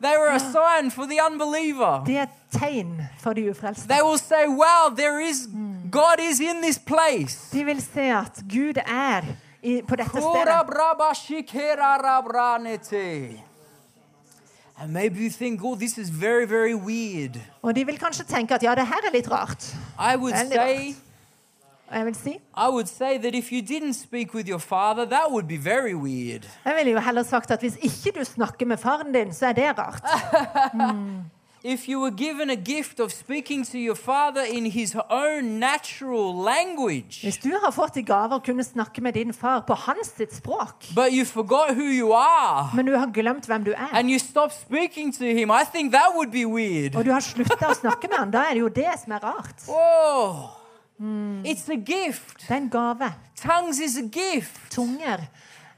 they were a sign for the unbeliever. De er et tegn for de ufrelste. They will say, wow, there is, God is in this place. De vil se at Gud er i, på dette Kura stedet. braba shikera. And maybe you think, oh, this is very, very weird. Og de vil kanskje tenke at ja, det her litt rart. I would say, Og jeg vil si I would say that if you didn't speak with your father, that would be very weird. Jeg ville jo heller sagt at hvis ikke du snakker med faren din, så er det rart. If you were given a gift of speaking to your father in his own natural language, Hvis du har fått i gave å kunne snakke med din far på hans sitt språk, but you forgot who you are men du har glemt hvem du er, and you stopped speaking to him, I think that would be weird. og du har sluttet å snakke med han, da er det jo det som er rart. Whoa. It's a gift. Det er en gave. Tongues is a gift. Tunger er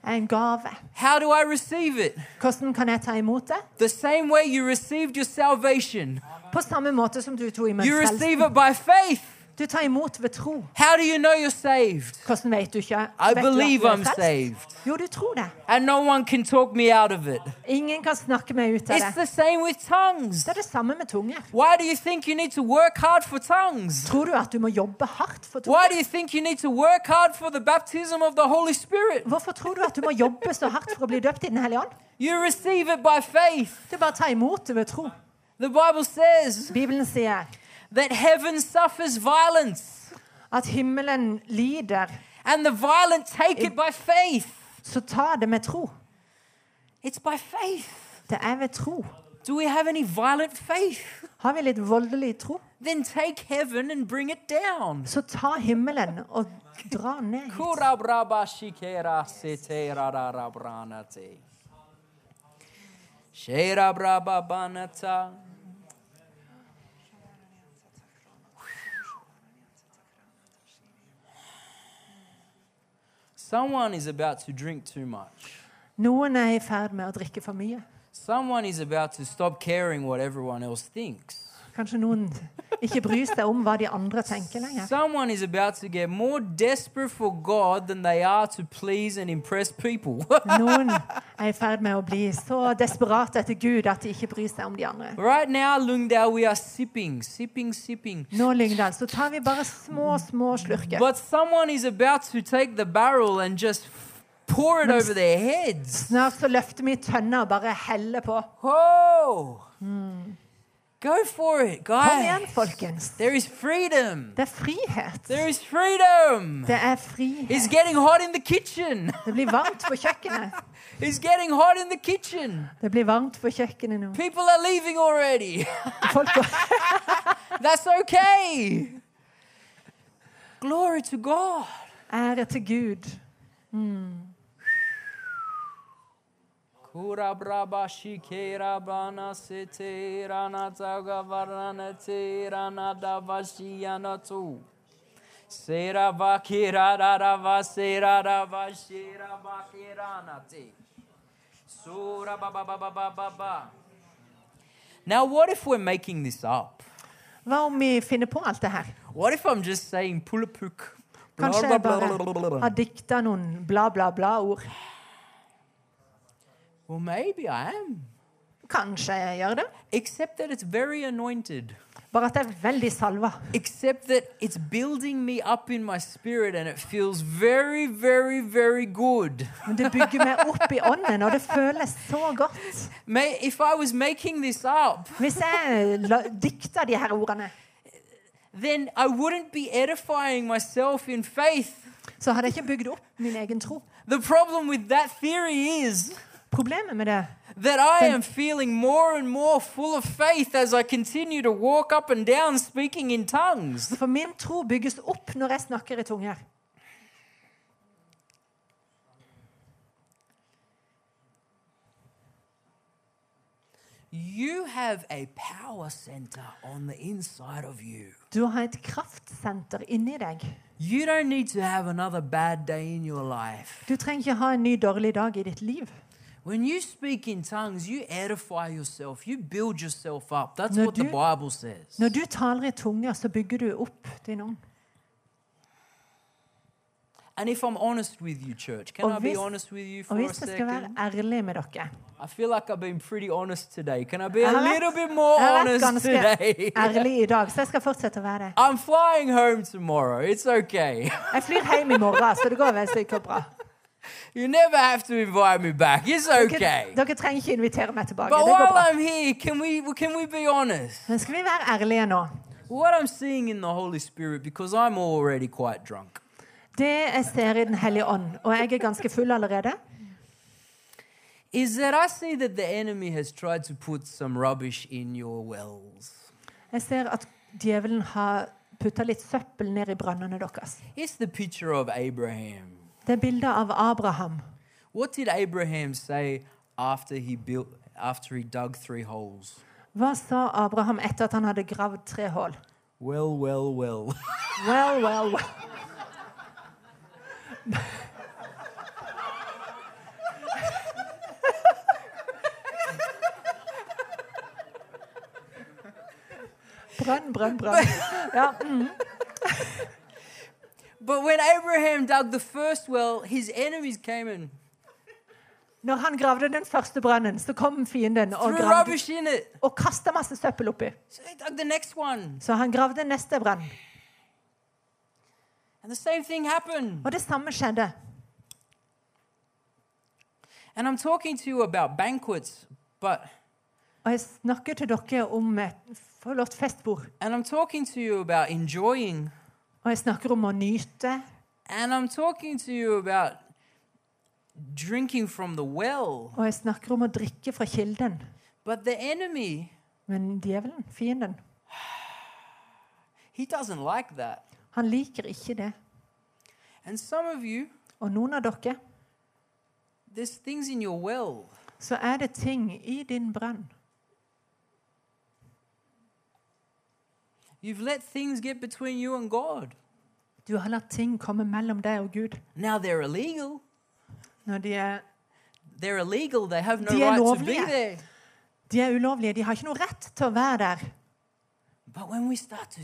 en gave. How do I receive it? Hvordan kan jeg ta imot det? The same way you received your salvation. På samme måte som du tok imot You receive it by faith. Du tar imot ved tro. How do you know you're saved? Hvordan vet du ikke? I Vet believe du I'm saved. Jo, du tror det. And no one can talk me out of it. Ingen kan snakke meg ut av It's det. the same with tongues. Det er det samme med tunger. Why do you think you need to work hard for tongues? Tror du at du må jobbe hardt for tunger? Why do you think you need to work hard for the baptism of the Holy Spirit? Hvorfor tror du at du må jobbe så hardt for å bli døpt i Den hellige ånd? You receive it by faith. Du bare tar imot det ved tro. The Bible says Bibelen sier that heaven suffers violence, at himmelen lider, and the violent take it by faith. så ta det med tro. It's by faith. Det er ved tro. Do we have any violent faith? Har vi litt voldelig tro, Then take heaven and bring it down. så ta himmelen og dra ned hit. Someone is about to drink too much. Noen er i ferd med å drikke for mye. Someone is about to stop caring what everyone else thinks. Kanskje noen ikke bryr seg om hva de andre tenker lenger. Someone is about to get more desperate for God than they are to please and impress people. Noen er i ferd med å bli så desperate etter Gud at de ikke bryr seg om de andre. right now, Lungdal, we are sipping, sipping, sipping. Nå, Lyngdal, så tar vi bare små, små slurker. But someone is about to take the barrel and just pour it over their heads. Snart så løfter vi tønna og bare heller på. Whoa! Go for it, Kom igjen, guys. folkens. There is freedom. Det er frihet. There is freedom. Det er It's getting hot in the kitchen. Det blir varmt på kjøkkenet. It's getting hot in the kitchen. Det blir varmt på kjøkkenet nå. People are leaving already. Folk That's okay. Glory to God. ære til Gud. Kura braba shikera bana sete rana taga varana te rana da vashiana tu. Sera vakira da da va da va shira vakirana te. Sura ba. Now what if we're making this up? Hva om vi finner på alt det her? What if I'm just saying pulapuk? Kanskje jeg bare har dikta noen bla, bla, bla-ord. Well, maybe I am. Kanskje jeg gjør det. Except that it's very anointed. Bare at det er veldig salva. Except that it's building me up in my spirit and it feels very, very, very good. Men det bygger meg opp i ånden, og det føles så godt. May, if I was making this up, Hvis jeg la- dikta de her ordene, then I wouldn't be edifying myself in faith. så hadde jeg ikke bygd opp min egen tro. The problem with that theory is Problemet med det that I am feeling more and more full of faith as I continue to walk up and down speaking in tongues. For min tro bygges opp når jeg snakker i tunger. You have a power center on the inside of you. Du har et kraftsenter inni deg. You don't need to have another bad day in your life. Du trenger ikke ha en ny dårlig dag i ditt liv. When you speak in tongues, you edify yourself, you build yourself up. That's når what the Bible says. Når du taler i tunger, så bygger du opp din ånd. And if I'm honest with you, church, can Og I be hvis- honest with you for a hvis jeg skal være second? ærlig med dere I feel like I've been pretty honest today. Can I be a little bit more honest today? ærlig i dag, så jeg skal fortsette å være det. I'm flying home tomorrow. It's okay. Jeg flyr hjem i morgen, så det går vel sikkert bra. You never have to invite me back. It's Dere, okay. dere trenger ikke invitere meg tilbake. But Det går while bra. I'm here, can we can we be honest? Men skal vi være ærlige nå? What I'm seeing in the Holy Spirit, because I'm already quite drunk, Det jeg ser i Den hellige ånd, og jeg er ganske full allerede, is that I see that the enemy has tried to put some rubbish in your wells. jeg ser at djevelen har putta litt søppel ned i brønnene deres. It's the picture of Abraham. Det er bildet av Abraham. What did Abraham say after he built after he dug three holes? Hva sa Abraham etter at han hadde gravd tre hull? Well, well, well. Well, well, well. Brønn, brønn, brønn. Ja, mm. But when Abraham dug the first well, his enemies came and Når han gravde den første brannen, så kom fienden og, gravde, in it. og kasta masse søppel oppi. So he dug the next one. Så han gravde neste brann. And the same thing happened. Og det samme skjedde. And I'm talking to you about banquets, but Og jeg snakker til dere om et flott festbord. and I'm talking to you about enjoying, Og jeg snakker om å nyte. and I'm talking to you about drinking from the well. Og jeg snakker om å drikke fra kilden. But the enemy, Men djevelen, fienden, he doesn't like that. han liker ikke det. And some of you, Og noen av dere, there's things in your well så er det ting i din brann. You've let things get between you and God. Du har latt ting komme mellom deg og Gud. Now they're illegal. Når de er, They're illegal. They have no De right to be there. de er ulovlige. De har ikke noe rett til å være der. But when we start to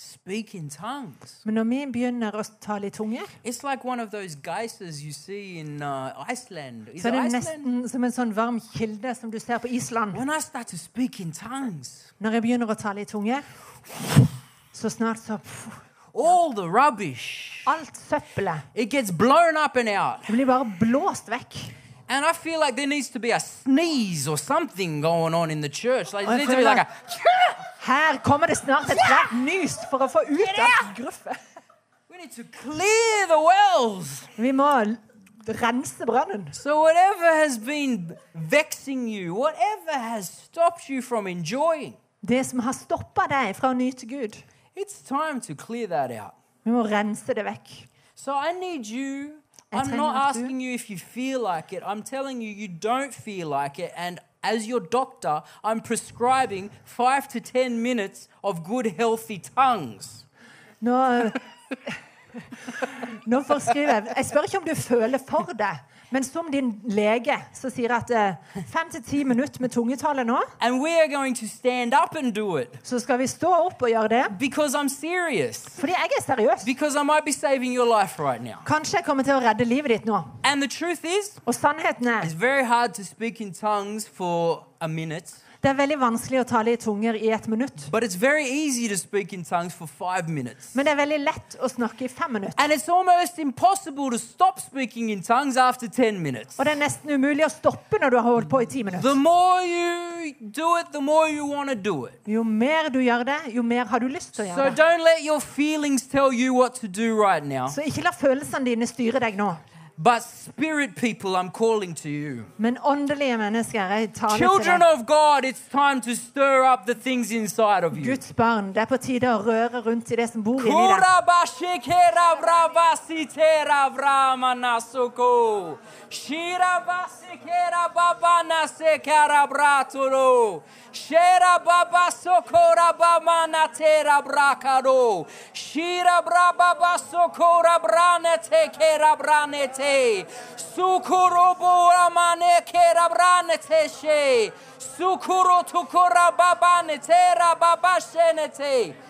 speak in tongues, Men når vi begynner å tale i tunger, it's like one of those geysers you see in uh, Iceland. Is så er it det Iceland? nesten som en sånn varm kilde som du ser på Island. When I start to speak in tongues, Når jeg begynner å tale i tunger, så snart så all the rubbish, Alt søppelet it gets blown up and out. det blir bare blåst vekk. And I feel like there needs to be a sneeze or something going on in the church. Like, I there needs to be like a, Her kommer det snart et svært nys for å få ut av gruffet. Vi må rense brannen. So, whatever has been vexing you, whatever has stopped you from enjoying, Det som har stoppa deg fra å nyte Gud. it's time to clear that out. Vi må rense det vekk. So, I need you. I'm not asking you if you feel like it. I'm telling you, you don't feel like it. And as your doctor, I'm prescribing five to 10 minutes of good, healthy tongues. Nå, nå forskriver jeg Jeg spør ikke om du føler for det, men som din lege så sier at eh, fem til ti minutter med tungetale nå, And we are going to stand up and do it så skal vi stå opp og gjøre det. because I'm serious. Fordi jeg er seriøs. Because I might be saving your life right now. Kanskje jeg kommer til å redde livet ditt nå. And the truth is, Og sannheten er it's very hard to speak in tongues for a minute, det er veldig vanskelig å tale i tunger i ett minutt. but it's very easy to speak in tongues for five minutes. Men det er veldig lett å snakke i fem minutter. And it's almost impossible to stop speaking in tongues after 10 minutes. Og det er nesten umulig å stoppe når du har holdt på i ti minutter. The more you do it, the more you want to do it. Jo mer du gjør det, jo mer har du lyst til å gjøre det. don't let your feelings tell you what to do right now. Så ikke la følelsene dine styre deg nå. But spirit people, I'm calling to you. Men åndelige mennesker, jeg taler til Children deg. of God, it's time to stir up the things inside of you. Guds barn, det er på tide å røre rundt i det som bor inni deg. Kurabashikera bravasitera vramanasoko. Shirabasikera teshe. Sukorobo brane kerabrane teshe. Sukuro tukura babane tera babashenete.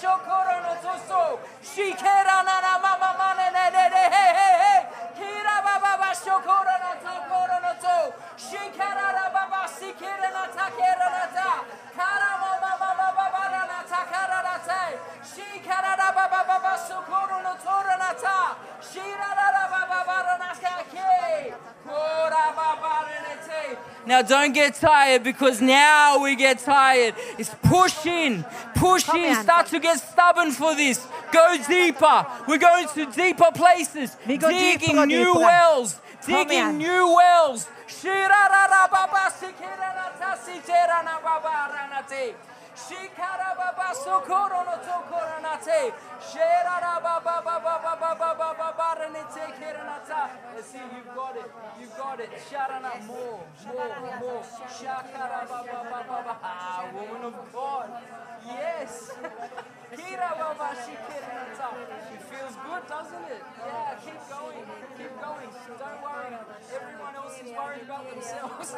shokoro no toso Shikara na na mama mane ne ne ne he he he Kira baba ba ba shokoro no tokoro no to Shikara ra baba sikira na takera na ta Kara mama now don't get tired because now we get tired. It's push in, push Come in. Start to get stubborn for this. Go deeper. We're going to deeper places. Digging new wells. Digging new wells. Shirararababa sikiranata siteranababa ranate. Shikara baba sokoro no tokoro nate. Sherara baba baba baba baba baba renete kerenata. Let's see, you've got it. You've got it. Sharana more, more, more. Shakara baba baba baba. Ah, woman of God. Yes. Kira baba shikirenata. It feels good, doesn't it? Yeah, keep going. Keep going. Don't worry. Everyone else is worried about themselves.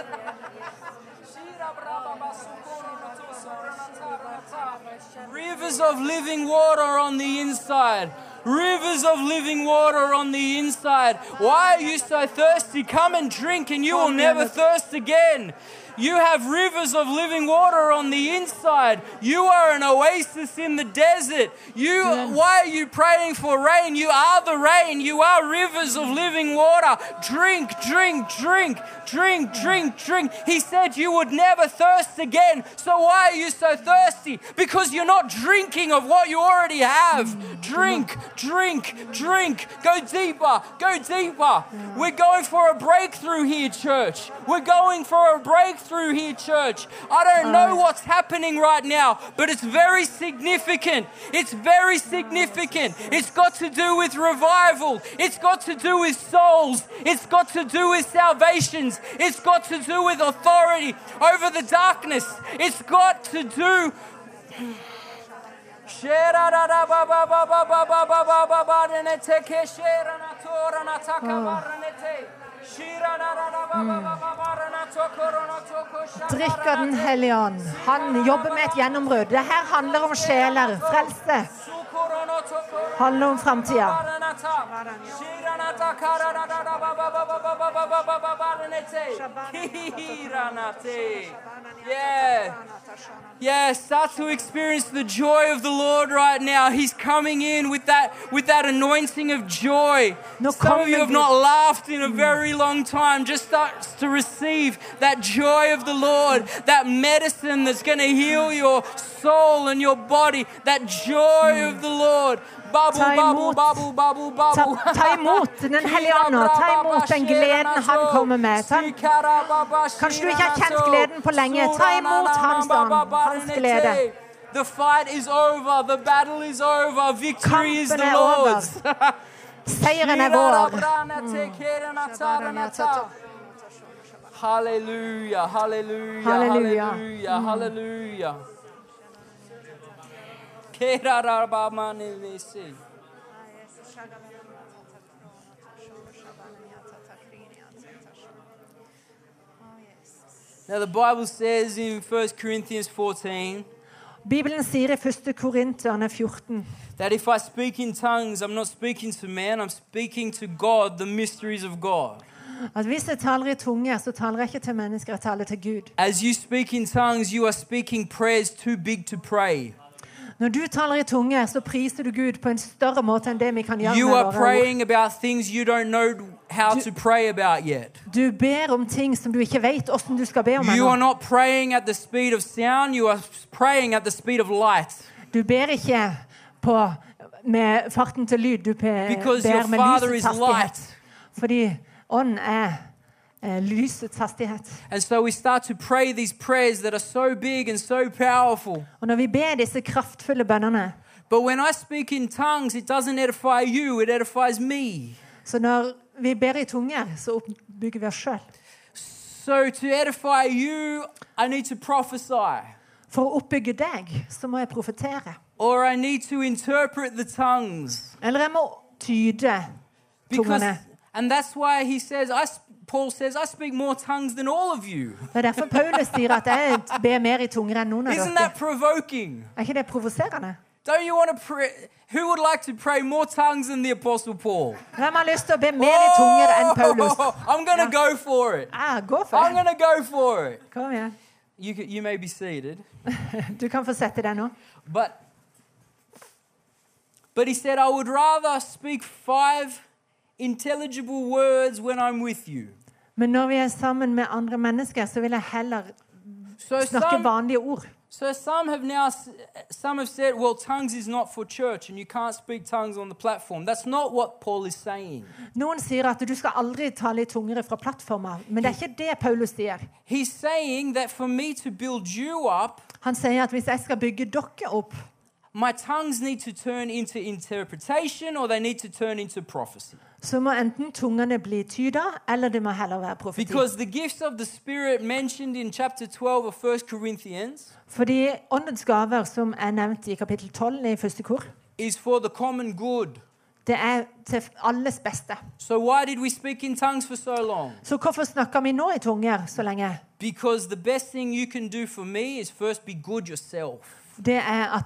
Rivers of living water on the inside. Rivers of living water on the inside. Why are you so thirsty? Come and drink, and you will never thirst again. You have rivers of living water on the inside. You are an oasis in the desert. You why are you praying for rain? You are the rain. You are rivers of living water. Drink, drink, drink, drink, drink, drink. He said you would never thirst again. So why are you so thirsty? Because you're not drinking of what you already have. Mm, drink, drink, drink. Go deeper, go deeper. We're going for a breakthrough here, church. We're going for a breakthrough here, church. I don't know what's happening right now, but it's very significant. It's very significant. It's got to do with revival, it's got to do with souls, it's got to do with salvations, it's got to do with authority over the darkness, it's got to do. Mm. av Den hellige ånd. Han jobber med et gjennombrudd. Det her handler om sjeler, frelse. Handler om framtida. Yeah. Yeah, start to experience the joy of the Lord right now. He's coming in with that with that anointing of joy. Some of you have not laughed in a very long time. Just starts to receive that joy of the Lord, that medicine that's going to heal your soul and your body. That joy of the Lord. Bubble, Ta bubble, imot. bubble, bubble, Ta, bubble. ta imot Den hellige ånd. Ta imot den gleden han kommer med. Ta, Kanskje du ikke har kjent gleden på lenge, ta imot hans ånd, hans glede. The fight is over, the battle is over, victory is the er. Lord's. Seieren er vår. Halleluja, halleluja, Halleluja. halleluja, halleluja. Now the Bible says in 1 Corinthians 14 Bibelen sier i 1. Korinterne 14 that if I speak in tongues, I'm not speaking to man, I'm speaking to God, the mysteries of God. at hvis jeg taler i tunger, så taler jeg ikke til mennesker, jeg taler til Gud. As you speak in tongues, you are speaking prayers too big to pray. Når du taler i tunger, så priser du Gud på en større måte enn det vi kan gjøre You med are ord. praying about things you don't know how to pray about yet. Du ber om ting som du ikke vet hvordan du skal be om You are ennå. not praying at the speed of sound, you are praying at the speed of light. Du ber ikke på, med farten til lyd, du ber med lysets hastighet. Fordi ånd er eh, lysets hastighet. And so we start to pray these prayers that are so big and so powerful. Og når vi ber disse kraftfulle bønnene, But when I speak in tongues, it doesn't edify you, it edifies me. så når vi ber i tunger, så oppbygger vi oss sjøl. So to edify you, I need to prophesy. For å oppbygge deg, så må jeg profetere. Or I need to interpret the tongues. Eller jeg må tyde Because, tungene. and that's why he says, I, Paul says, I speak more tongues than all of you. Det er derfor Paulus sier at jeg ber mer i tunger enn noen av Isn't that provoking? Er ikke det provoserende? Don't you want to pray? Who would like to pray more tongues than the Apostle Paul? Hvem har lyst til å be mer i tunger enn Paulus? I'm going to go for it. Ja, gå for I'm going to go for it. Kom igjen. You, you may be seated. Du kan få sette deg nå. But, but he said, I would rather speak five intelligible words when I'm with you. Men når vi er sammen med andre mennesker, så vil jeg heller So snakke some, vanlige ord. So some have now some have said, well, tongues is not for church and you can't speak tongues on the platform. That's not what Paul is saying. Noen sier at du skal aldri tale i tunger fra plattformer, men det er ikke det Paulus sier. He's saying that for me to build you up, Han sier at hvis jeg skal bygge dere opp, my tongues need to turn into interpretation or they need to turn into prophecy. så må enten tungene bli tyda, eller det må heller være profeti. Because the gifts of the Spirit mentioned in chapter 12 of 1 Corinthians Fordi åndens gaver, som er nevnt i kapittel 12 i første kor, is for the common good. det er til alles beste. So why did we speak in tongues for so long? Så hvorfor snakker vi nå i tunger så lenge? Because the best thing you can do for me is first be good yourself. Det er at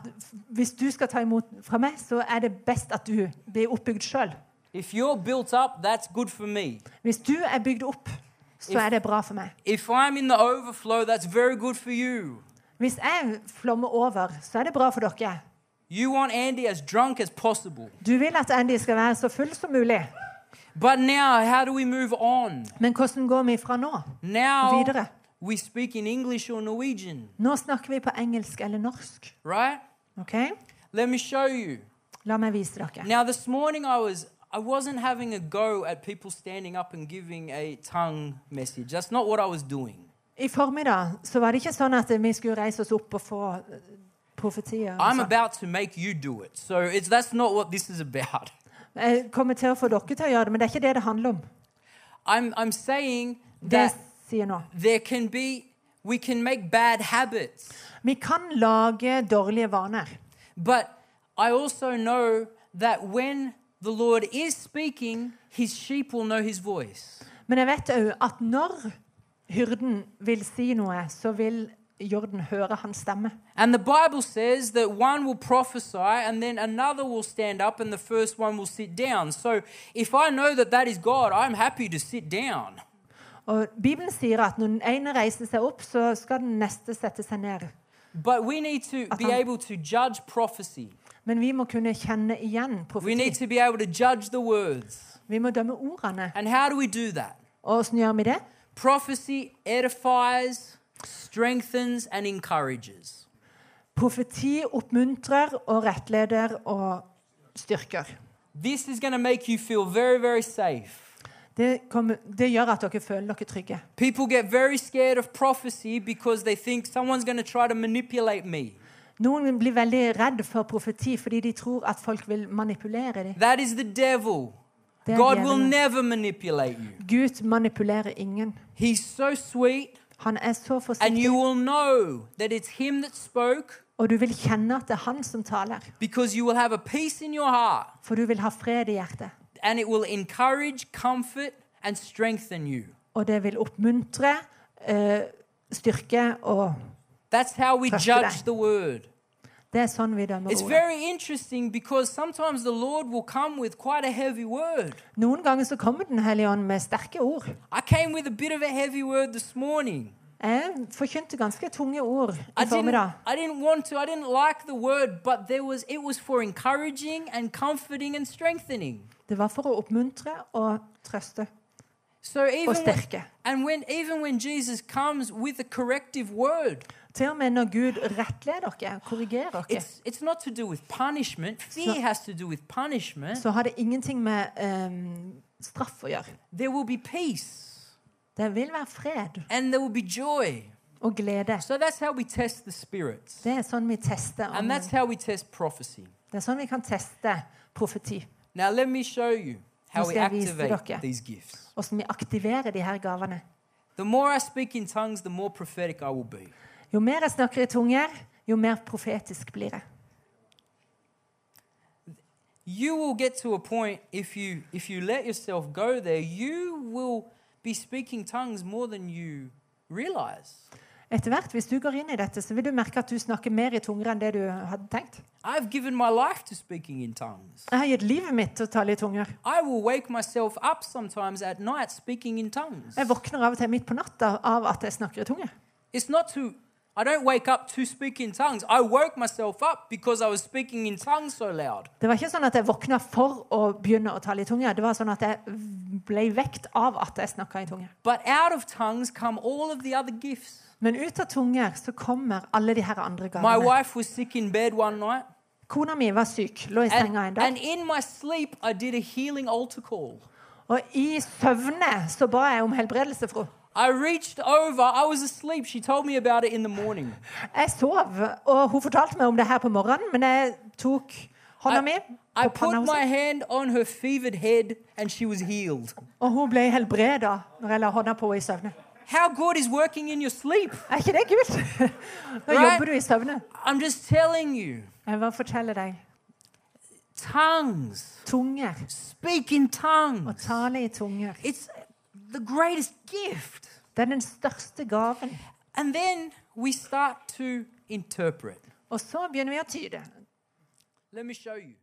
Hvis du skal ta imot fra meg, så er det best at du blir oppbygd sjøl. If. Hvis du er bygd opp, så er det bra for meg. If. Hvis jeg flommer over, så er det bra for dere. You want Andy as drunk as possible. Du vil at Andy skal være så full som mulig. But now, how do we move on? Men hvordan går vi fra nå? Now Videre. We speak in English or Norwegian, Nå snakker vi på engelsk eller norsk. right? Okay? Let me show you. La meg vise dere. Now, this morning I was I wasn't having a go at people standing up and giving a tongue message. That's not what I was doing. I formiddag så var det ikke sånn at vi skulle reise oss opp og få eh, profetier. og I'm about to make you do it. So it's that's not what this is about. Jeg kommer til å få dere til å gjøre det, men det er ikke det det handler om. I'm I'm saying that sier nå. there can be we can make bad habits. Vi kan lage dårlige vaner. But I also know that when the Lord is speaking, his sheep will know his voice. Men jeg vet òg at når hyrden vil si noe, så vil jorden høre hans stemme. And the Bible says that one will prophesy and then another will stand up and the first one will sit down. So if I know that that is God, I'm happy to sit down. Og Bibelen sier at når den ene reiser seg opp, så skal den neste sette seg ned. But we need to be able to judge prophecy. Men vi må kunne kjenne igjen We need profeti. to be able to judge the words. Vi må dømme ordene. And how do we do that? Og åssen gjør vi det? Prophecy edifies, strengthens, and encourages. Profeti oppmuntrer og rettleder og styrker. This is going to make you feel very, very safe. Det, kommer, det gjør at dere føler dere trygge. People get very scared of prophecy because they think someone's going to try to manipulate me. Noen blir veldig redd for profeti fordi de tror at folk vil manipulere dem. That is the devil. God will never manipulate you. Gud manipulerer ingen. He's so sweet, Han er så and you will know that it's Him that spoke og du vil kjenne at det er han som taler. because you will have a peace in your heart, For du vil ha fred i hjertet. And it will encourage, comfort, and strengthen you. Og det vil oppmuntre, eh, styrke og That's how we judge the word. Det er sånn vi dømmer It's very interesting because sometimes the Lord will come with quite a heavy word. Noen ganger så kommer Den hellige ånd med sterke ord. I came with a bit of a heavy word this morning. Jeg forkynte ganske tunge ord I formiddag. I didn't want to, I didn't like the word, but there was it was for encouraging and comforting and strengthening. Det var for å oppmuntre og trøste So even og sterke. and when even when Jesus comes with a corrective word, Til og med når Gud rettleder dere, korrigerer dere, it's it's not to do with punishment. Fear So- has to do with punishment. så har det ingenting med um, straff å gjøre. There will be peace Det vil være fred and there will be joy. og glede. So that's how we test the spirits. Det er sånn vi tester And om, that's how we test prophecy. Det er sånn vi kan teste profeti. Now let me show you how we skal jeg vise activate these gifts. Hvordan vi aktiverer de her gavene. The more I speak in tongues, the more prophetic I will be. Jo mer jeg snakker i tunger, jo mer profetisk blir jeg. You will get to a point if you if you let yourself go there, you will be speaking tongues more than you realize. Etter hvert, Hvis du går inn i dette, så vil du merke at du snakker mer i tunger enn det du hadde tenkt. I've given my life to speaking in tongues. Jeg har gitt livet mitt til å tale i tunger. I will wake myself up sometimes at night speaking in tongues. Jeg våkner av og til midt på natta av at jeg snakker i tunger. It's not to I don't wake up to speak in tongues. I woke myself up because I was speaking in tongues so loud. Det var ikke sånn at jeg våkna for å begynne å tale i tunger. Det var sånn at jeg ble vekt av at jeg snakka i tunger. But out of tongues come all of the other gifts. Men ut av tunger så kommer alle de her andre My gavene. wife was sick in bed one night. Kona mi var syk, lå i And, senga en and dag. in my sleep, I did a healing altar call. Og i søvne så ba jeg om helbredelse henne. I reached over. I was asleep. She told me about it in the morning. Jeg sov, og hun fortalte meg om det her på morgenen, men jeg tok hånda mi I, på panna put hennes, my hand on her fevered head and she was healed. og hun ble helbreda når jeg la hånda på henne i søvne. How God is working in your sleep. Er ikke det kult? Nå Right. jobber du i søvne. I'm just telling you. Jeg bare forteller deg. Tongues. Tunger. Speak in Å tongues. tale i tunger. It's the greatest gift. Det er den største gaven. And then we start to interpret. Og så begynner vi å tyde. Let me show you.